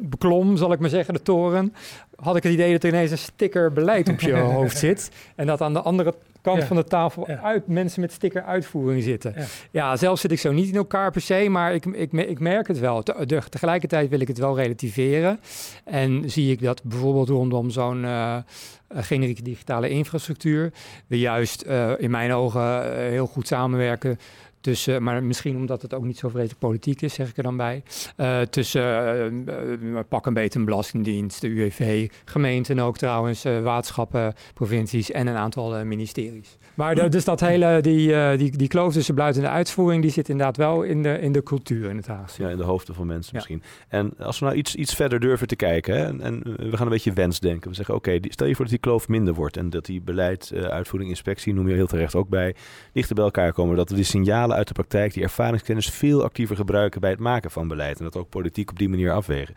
beklom, zal ik maar zeggen, de toren, had ik het idee dat er ineens een sticker beleid op je hoofd zit. En dat aan de andere kant Ja. van de tafel Ja. uit, mensen met sticker uitvoering zitten. Ja. Ja, zelf zit ik zo niet in elkaar per se, maar ik, ik, ik merk het wel. Te- de- tegelijkertijd wil ik het wel relativeren. En zie ik dat bijvoorbeeld rondom zo'n eh, eh, generieke digitale infrastructuur, we juist eh, in mijn ogen heel goed samenwerken tussen, maar misschien omdat het ook niet zo vreselijk politiek is, zeg ik er dan bij, eh, tussen eh, eh, pak een beetje een belastingdienst, de UWV, gemeenten ook trouwens, waterschappen, provincies en een aantal ministeries. Maar de- dus dat hele, die, eh, die, die kloof tussen beleid en de uitvoering, die zit inderdaad wel in de, in de cultuur in het Haagse. Ja, in de hoofden van mensen Ja. misschien. En als we nou iets, iets verder durven te kijken, hè, en, en we gaan een beetje wensdenken. We zeggen, oké, stel je voor dat die kloof minder wordt en dat die beleid, eh, uitvoering, inspectie, noem je heel terecht ook bij, dichter bij elkaar komen. Dat we die signalen uit de praktijk, die ervaringskennis, veel actiever gebruiken bij het maken van beleid. En dat ook politiek op die manier afwegen.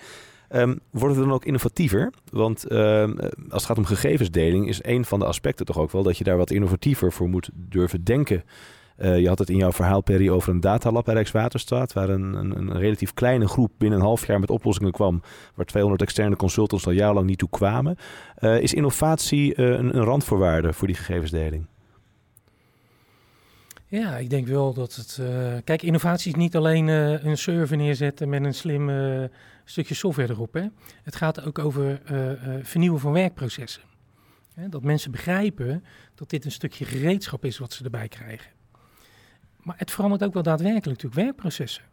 Worden we dan ook innovatiever? Want ehm, als het gaat om gegevensdeling, is een van de aspecten toch ook wel dat je daar wat innovatiever voor moet durven denken. Eh, je had het in jouw verhaal, Perry, over een datalab bij Rijkswaterstaat, waar een, een, een relatief kleine groep binnen een half jaar met oplossingen kwam, waar 200 externe consultants al jarenlang niet toe kwamen. Eh, is innovatie eh, een, een randvoorwaarde voor die gegevensdeling? Ja, ik denk wel dat het. eh, kijk, innovatie is niet alleen eh, een server neerzetten met een slim eh, stukje software erop. Hè. Het gaat ook over eh, eh, vernieuwen van werkprocessen. Hè, dat mensen begrijpen dat dit een stukje gereedschap is wat ze erbij krijgen. Maar het verandert ook wel daadwerkelijk natuurlijk werkprocessen.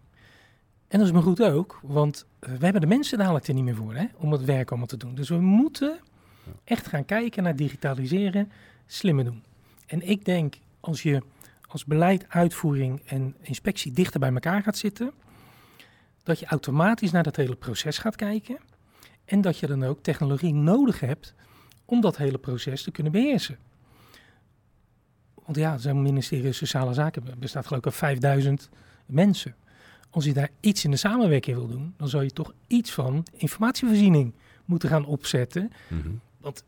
En dat is maar goed ook, want eh, we hebben de mensen dadelijk er niet meer voor hè, om het werk allemaal te doen. Dus we moeten echt gaan kijken naar digitaliseren, slimmer doen. En ik denk, als je als beleid, uitvoering en inspectie dichter bij elkaar gaat zitten, dat je automatisch naar dat hele proces gaat kijken en dat je dan ook technologie nodig hebt om dat hele proces te kunnen beheersen. Want ja, zo'n ministerie Sociale Zaken bestaat geloof ik uit 5000 mensen. Als je daar iets in de samenwerking wil doen, dan zou je toch iets van informatievoorziening moeten gaan opzetten. Want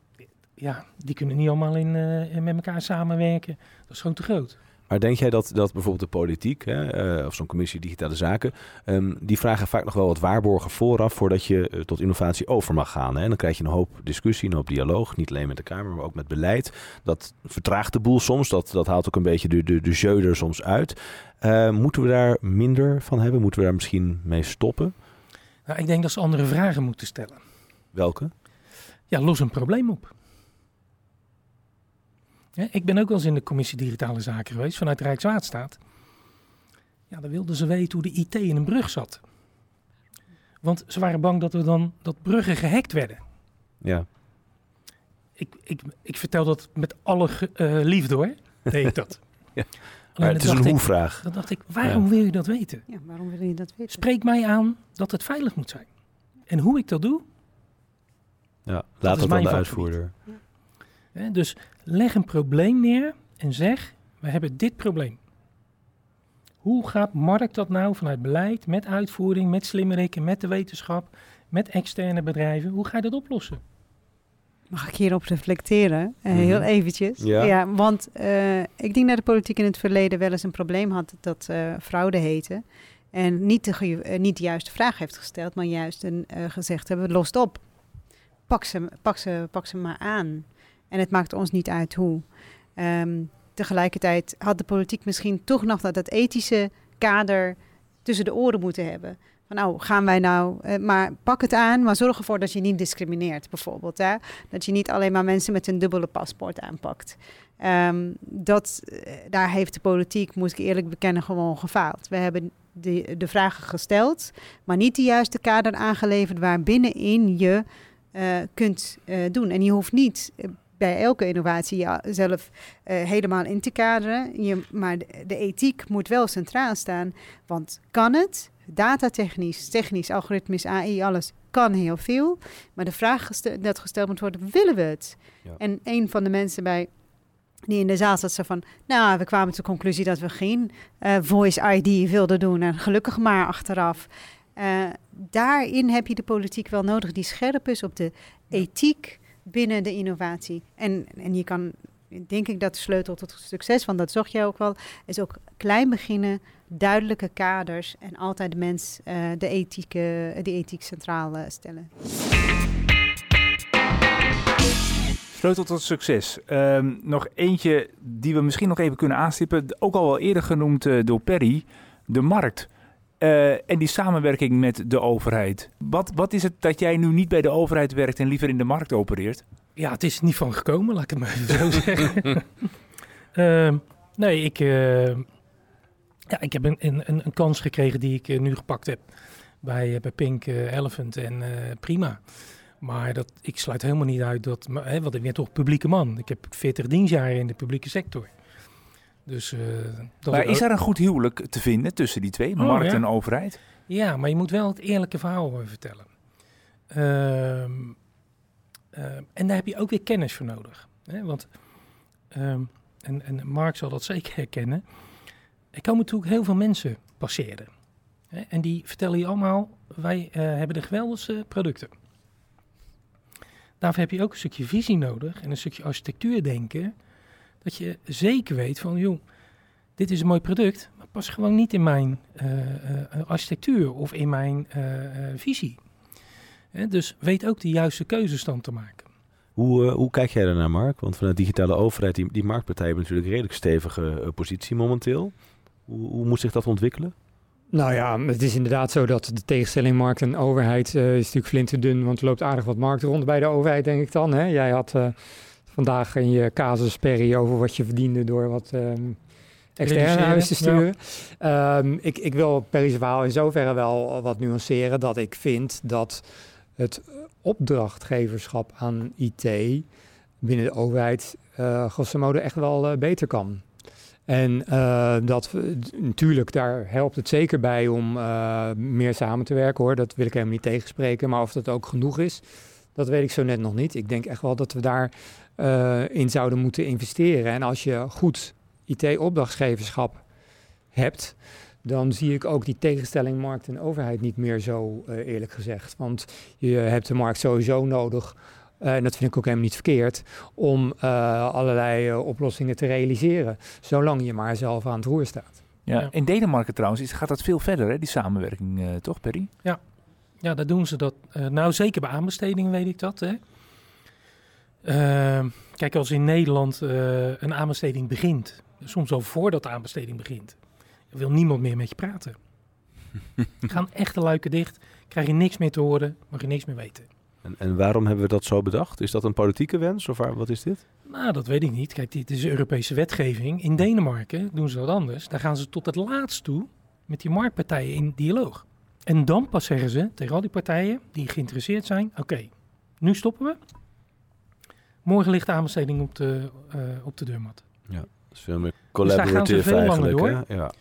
ja, die kunnen niet allemaal in, eh, met elkaar samenwerken. Dat is gewoon te groot. Maar denk jij dat, dat bijvoorbeeld de politiek, hè, eh, of zo'n commissie digitale zaken, ehm, die vragen vaak nog wel wat waarborgen vooraf voordat je eh, tot innovatie over mag gaan? Hè? En dan krijg je een hoop discussie, een hoop dialoog, niet alleen met de Kamer, maar ook met beleid. Dat vertraagt de boel soms, dat, dat haalt ook een beetje de, de, de jeu er soms uit. Eh, moeten we daar minder van hebben? Moeten we daar misschien mee stoppen? Nou, ik denk dat ze andere vragen moeten stellen. Welke? Ja, los een probleem op. Ja, ik ben ook wel eens in de commissie digitale zaken geweest vanuit Rijkswaterstaat. Ja, dan wilden ze weten hoe de IT in een brug zat. Want ze waren bang dat we dan dat bruggen gehackt werden. Ja. Ik, ik, ik vertel dat met alle eh, liefde hoor, deed ik dat. Ja. Maar het is een hoe-vraag. Dan dacht ik, waarom wil je dat weten? Ja, waarom wil je dat weten? Spreek mij aan dat het veilig moet zijn. En hoe ik dat doe, Ja, laat het dan de uitvoerder. Hè, dus leg een probleem neer en zeg, we hebben dit probleem. Hoe gaat Mark dat nou vanuit beleid, met uitvoering, met slimmerikken, met de wetenschap, met externe bedrijven, hoe ga je dat oplossen? Mag ik hierop reflecteren? Eh, Mhm. Heel eventjes. Ja. want eh, ik denk dat de politiek in het verleden wel eens een probleem had dat eh, fraude heette. En niet de, niet de juiste vraag heeft gesteld, maar juist een, eh, gezegd hebben, lost op. Pak ze, pak, ze, pak ze maar aan. En het maakt ons niet uit hoe. Ehm, tegelijkertijd had de politiek misschien toch nog dat, dat ethische kader tussen de oren moeten hebben. Van nou, gaan wij nou, eh, maar pak het aan, maar zorg ervoor dat je niet discrimineert, bijvoorbeeld. Hè? Dat je niet alleen maar mensen met een dubbele paspoort aanpakt. Ehm, dat, eh, daar heeft de politiek, moet ik eerlijk bekennen, gewoon gefaald. We hebben de, de vragen gesteld, maar niet de juiste kader aangeleverd waarbinnenin je eh, kunt doen. En je hoeft niet bij elke innovatie jezelf eh, helemaal in te kaderen. Je, maar de, de ethiek moet wel centraal staan. Want kan het? datatechnisch, technisch, algoritmisch, AI, alles kan heel veel. Maar de vraag dat gesteld moet worden, willen we het? Ja. En een van de mensen bij die in de zaal zat, zei van... Nou, we kwamen tot de conclusie dat we geen eh, voice ID wilden doen. En gelukkig maar achteraf. Eh, daarin heb je de politiek wel nodig die scherp is op de ethiek binnen de innovatie. En, en je kan, denk ik, dat de sleutel tot succes, want dat zocht jij ook wel, is ook klein beginnen, duidelijke kaders en altijd de mens eh, de, ethiek, eh, de ethiek centraal eh, stellen. Sleutel tot succes. Ehm, nog eentje die we misschien nog even kunnen aanstippen. Ook al wel eerder genoemd eh, door Perry. De markt. Eh, en die samenwerking met de overheid. Wat, wat is het dat jij nu niet bij de overheid werkt en liever in de markt opereert? Ja, het is niet van gekomen, laat ik het maar even zo zeggen. Ehm, nee, ik, eh, ja, ik heb een, een, een kans gekregen die ik eh, nu gepakt heb bij, bij Pink Elephant en prima. Maar dat, ik sluit helemaal niet uit dat, maar, hè, want ik ben toch publieke man. Ik heb 40 dienstjaren in de publieke sector. Dus, eh, dat maar is er een goed huwelijk te vinden tussen die twee, Oh, markt ja. en overheid? Ja, maar je moet wel het eerlijke verhaal vertellen. Ehm, ehm, en daar heb je ook weer kennis voor nodig. Hè? Want, ehm, en, en Mark zal dat zeker herkennen. Er komen natuurlijk heel veel mensen passeren. Hè? En die vertellen je allemaal, wij eh, hebben de geweldigste producten. Daarvoor heb je ook een stukje visie nodig en een stukje architectuurdenken. Dat je zeker weet van, joh, dit is een mooi product, maar past gewoon niet in mijn eh, eh, architectuur of in mijn eh, eh, visie. Hè, dus weet ook de juiste keuzes dan te maken. Hoe, hoe kijk jij daarnaar, Mark? Want vanuit digitale overheid, die, die marktpartijen hebben natuurlijk een redelijk stevige positie momenteel. Hoe, hoe moet zich dat ontwikkelen? Nou ja, het is inderdaad zo dat de tegenstelling markt en overheid eh, is natuurlijk flinterdun, want er loopt aardig wat markt rond bij de overheid, denk ik dan. Hè? Jij had eh, vandaag in je casus perry over wat je verdiende door wat ehm externe naar huis te sturen. Ehm, ik, ik wil Perry's verhaal in zoverre wel wat nuanceren dat ik vind dat het opdrachtgeverschap aan IT binnen de overheid eh grosso modo echt wel eh, beter kan. En eh, dat natuurlijk, daar helpt het zeker bij om meer samen te werken hoor. Dat wil ik helemaal niet tegenspreken. Maar of dat ook genoeg is, dat weet ik zo net nog niet. Ik denk echt wel dat we daar eh, in zouden moeten investeren. En als je goed IT-opdrachtgeverschap hebt, dan zie ik ook die tegenstelling markt en overheid niet meer zo eh, eerlijk gezegd. Want je hebt de markt sowieso nodig. eh, en dat vind ik ook helemaal niet verkeerd, om eh, allerlei oplossingen te realiseren. Zolang je maar zelf aan het roer staat. Ja. Ja. In Denemarken trouwens is, gaat dat veel verder, hè, die samenwerking, eh, toch Perry? Ja, daar doen ze dat. eh, nou, zeker bij aanbestedingen weet ik dat. Hè. Ehm, kijk, als in Nederland eh, een aanbesteding begint, soms al voordat de aanbesteding begint, wil niemand meer met je praten. Gaan echte luiken dicht, krijg je niks meer te horen, mag je niks meer weten. En, en waarom hebben we dat zo bedacht? Is dat een politieke wens of waar, wat is dit? Nou, dat weet ik niet. Kijk, dit is Europese wetgeving. In Denemarken doen ze dat anders. Daar gaan ze tot het laatst toe met die marktpartijen in dialoog. En dan pas zeggen ze tegen al die partijen die geïnteresseerd zijn: oké, nu stoppen we. Morgen ligt de aanbesteding op de, eh, op de deurmat. Dat is veel meer Dus daar gaan ze collaborative veel langer eigenlijk. door. Hè? Ja.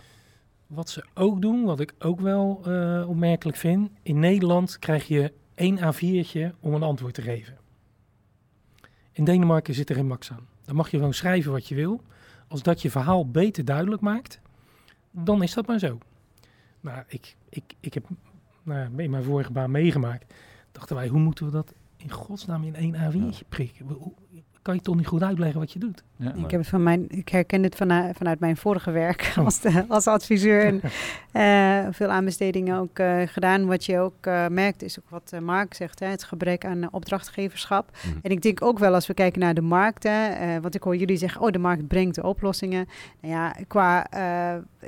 Wat ze ook doen, wat ik ook wel eh, opmerkelijk vind. In Nederland krijg je één A4'tje om een antwoord te geven. In Denemarken zit er geen max aan. Dan mag je gewoon schrijven wat je wil. Als dat je verhaal beter duidelijk maakt, dan is dat maar zo. Maar ik, ik, ik heb nou, in mijn vorige baan meegemaakt. Dachten wij, hoe moeten we dat in godsnaam in één A4'tje prikken? Kan je toch niet goed uitleggen wat je doet? Ja. Ik, heb het van mijn, ik herken het vanuit, vanuit mijn vorige werk Oh. als, de- als adviseur. En eh, veel aanbestedingen ook eh, gedaan. Wat je ook eh, merkt is ook wat Mark zegt. Hè, het gebrek aan opdrachtgeverschap. Mhm. En ik denk ook wel als we kijken naar de markt. Hè, want ik hoor jullie zeggen, oh de markt brengt de oplossingen. Nou ja, qua...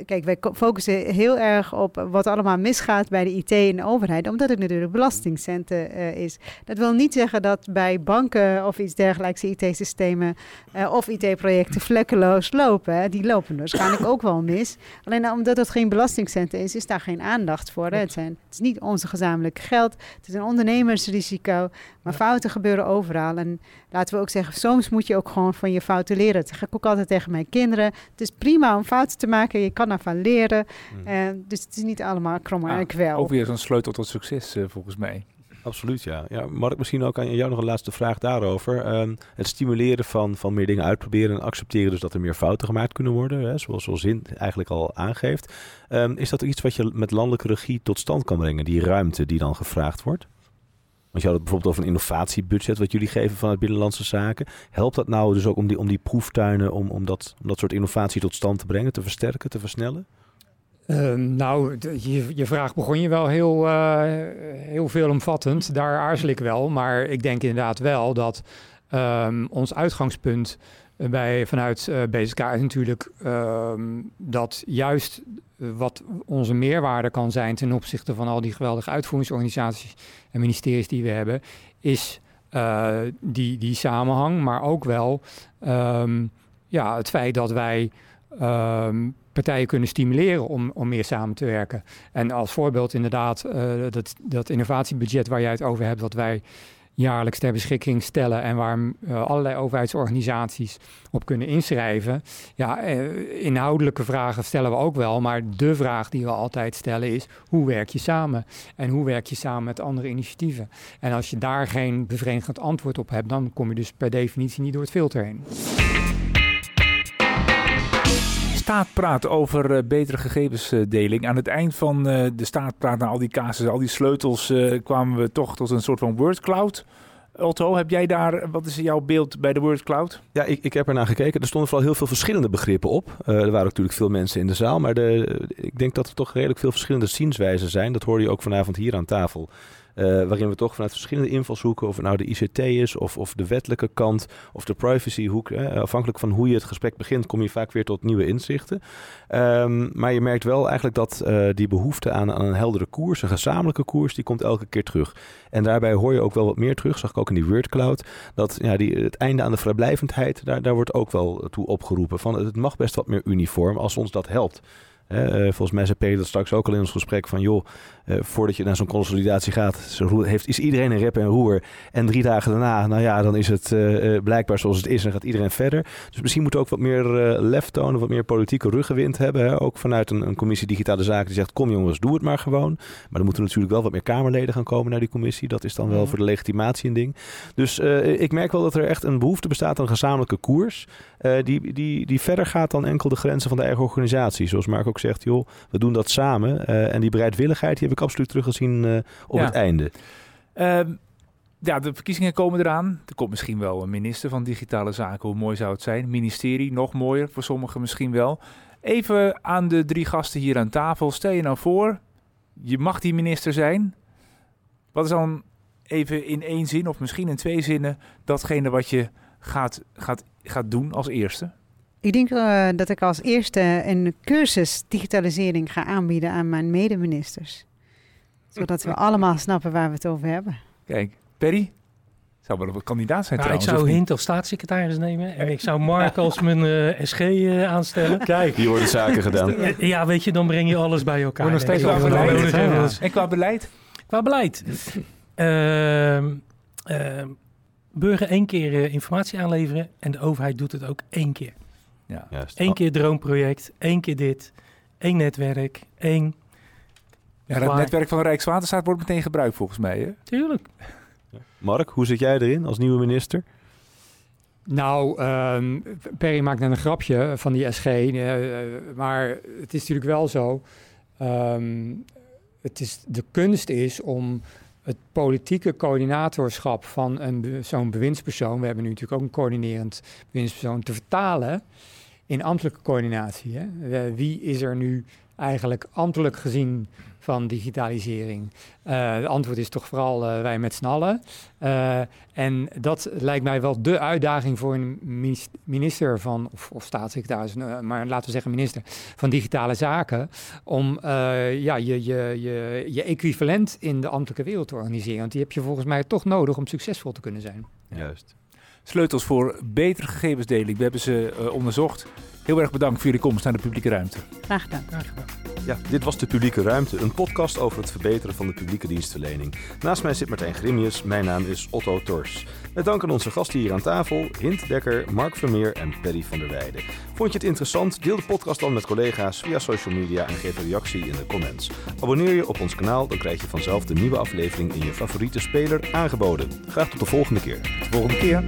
kijk, wij focussen heel erg op wat allemaal misgaat bij de IT en de overheid. Omdat het natuurlijk belastingcenten eh, is. Dat wil niet zeggen dat bij banken of iets dergelijks IT-systemen eh, of IT-projecten vlekkeloos lopen. hè. Die lopen waarschijnlijk ook wel mis. Alleen omdat het geen belastingcenten is, is daar geen aandacht voor. Hè. Het, zijn, het is niet onze gezamenlijke geld. Het is een ondernemersrisico. Maar Ja. fouten gebeuren overal. En laten we ook zeggen, soms moet je ook gewoon van je fouten leren. Dat zeg ik ook altijd tegen mijn kinderen. Het is prima om fouten te maken. Je kan ervan leren. Mm. Eh, dus het is niet allemaal krommer Ah, en kwel. Ook weer zo'n sleutel tot succes, eh, volgens mij. Absoluut, ja. ja. Mark, misschien ook aan jou nog een laatste vraag daarover. Ehm, het stimuleren van, van meer dingen uitproberen en accepteren dus dat er meer fouten gemaakt kunnen worden, hè, zoals, zoals Zin eigenlijk al aangeeft. Ehm, is dat iets wat je met landelijke regie tot stand kan brengen, die ruimte die dan gevraagd wordt? Want je had het bijvoorbeeld over een innovatiebudget wat jullie geven vanuit Binnenlandse Zaken. Helpt dat nou dus ook om die, om die proeftuinen, om, om, dat, om dat soort innovatie tot stand te brengen, te versterken, te versnellen? Ehm, nou, je, je vraag begon je wel heel, eh, heel veelomvattend. Daar aarzel ik wel. Maar ik denk inderdaad wel dat ehm, ons uitgangspunt eh, bij, vanuit eh, BZK is natuurlijk ehm, dat juist wat onze meerwaarde kan zijn ten opzichte van al die geweldige uitvoeringsorganisaties en ministeries die we hebben, is eh, die, die samenhang, maar ook wel ehm, ja, het feit dat wij ehm, partijen kunnen stimuleren om, om meer samen te werken. En als voorbeeld inderdaad eh, dat, dat innovatiebudget waar jij het over hebt, wat wij jaarlijks ter beschikking stellen en waar eh, allerlei overheidsorganisaties op kunnen inschrijven. Ja, eh, inhoudelijke vragen stellen we ook wel, maar de vraag die we altijd stellen is: hoe werk je samen? En hoe werk je samen met andere initiatieven? En als je daar geen bevredigend antwoord op hebt, dan kom je dus per definitie niet door het filter heen. Staat praat over eh, betere gegevensdeling. Aan het eind van eh, de staatpraat, na al die casussen, al die sleutels, eh, kwamen we toch tot een soort van wordcloud. Otto, heb jij daar, wat is jouw beeld bij de wordcloud? Ja, ik, ik heb er naar gekeken. Er stonden vooral heel veel verschillende begrippen op. Er waren natuurlijk veel mensen in de zaal. Maar de, ik denk dat er toch redelijk veel verschillende zienswijzen zijn. Dat hoorde je ook vanavond hier aan tafel. Eh, waarin we toch vanuit verschillende invalshoeken, of het nou de ICT is, of, of de wettelijke kant, of de privacyhoek. afhankelijk van hoe je het gesprek begint, kom je vaak weer tot nieuwe inzichten. Ehm, maar je merkt wel eigenlijk dat eh, die behoefte aan, aan een heldere koers, een gezamenlijke koers, die komt elke keer terug. En daarbij hoor je ook wel wat meer terug, zag ik ook in die WordCloud, dat ja, die, het einde aan de vrijblijvendheid, daar, daar wordt ook wel toe opgeroepen. Van, het mag best wat meer uniform als ons dat helpt. Hè, eh, volgens mij zei Peter dat straks ook al in ons gesprek van joh, eh, voordat je naar zo'n consolidatie gaat, zo heeft, is iedereen een rep en roer. En drie dagen daarna, nou ja, dan is het eh, blijkbaar zoals het is en gaat iedereen verder. Dus misschien moeten we ook wat meer eh, lef tonen, wat meer politieke ruggenwind hebben. Hè? Ook vanuit een, een commissie digitale zaken die zegt, kom jongens, doe het maar gewoon. Maar er moeten natuurlijk wel wat meer Kamerleden gaan komen naar die commissie. Dat is dan wel voor de legitimatie een ding. Dus ik merk wel dat er echt een behoefte bestaat aan een gezamenlijke koers. die, die, die verder gaat dan enkel de grenzen van de eigen organisatie. Zoals Mark ook zegt, joh, we doen dat samen. Eh, en die bereidwilligheid die heb ik absoluut teruggezien eh op Ja. het einde. Ehm, ja, de verkiezingen komen eraan. Er komt misschien wel een minister van Digitale Zaken. Hoe mooi zou het zijn? Ministerie, nog mooier. Voor sommigen misschien wel. Even aan de drie gasten hier aan tafel. Stel je nou voor, je mag die minister zijn. Wat is dan even in één zin of misschien in twee zinnen datgene wat je gaat, gaat, gaat doen als eerste? Ik denk eh, dat ik als eerste een cursus digitalisering ga aanbieden aan mijn medeministers. Zodat we allemaal snappen waar we het over hebben. Kijk, Perry? Zou wel een kandidaat zijn Nou, ik zou? Hint als staatssecretaris nemen en ik zou Mark als mijn eh, SG eh, aanstellen. Kijk, hier worden zaken gedaan. Ja, weet je, dan breng je alles bij elkaar. Nog steeds ik Qua beleid. Ja. En qua beleid? Qua beleid. Ehm, ehm, burger één keer informatie aanleveren en de overheid doet het ook één keer. Ja. Juist. Eén keer droomproject, één keer dit, één netwerk, één. Ja, het Klaar. netwerk van Rijkswaterstaat wordt meteen gebruikt volgens mij. Hè? Tuurlijk. Mark, hoe zit jij erin als nieuwe minister? Nou, ehm, Perry maakt net een grapje van die SG. eh, maar het is natuurlijk wel zo. ehm, het is, de kunst is om het politieke coördinatorschap van een zo'n bewindspersoon... we hebben nu natuurlijk ook een coördinerend bewindspersoon... te vertalen in ambtelijke coördinatie. Hè? Eh, wie is er nu eigenlijk ambtelijk gezien van digitalisering? Eh, het antwoord is toch vooral eh, wij met z'n allen. En dat lijkt mij wel de uitdaging voor een minis- minister van, of, of staatssecretaris, maar laten we zeggen minister van Digitale Zaken, om ja, je, je, je, je equivalent in de ambtelijke wereld te organiseren. Want die heb je volgens mij toch nodig om succesvol te kunnen zijn. Juist. Sleutels voor betere gegevensdeling. We hebben ze eh, onderzocht. Heel erg bedankt voor jullie komst naar de publieke ruimte. Graag gedaan. Ja, dit was De Publieke Ruimte, een podcast over het verbeteren van de publieke dienstverlening. Naast mij zit Martijn Grimius, mijn naam is Otto Tors. Met dank aan onze gasten hier aan tafel, Hint Dekker, Mark Vermeer en Perry van der Weijden. Vond je het interessant? Deel de podcast dan met collega's via social media en geef een reactie in de comments. Abonneer je op ons kanaal, dan krijg je vanzelf de nieuwe aflevering in je favoriete speler aangeboden. Graag tot de volgende keer. Tot de volgende keer.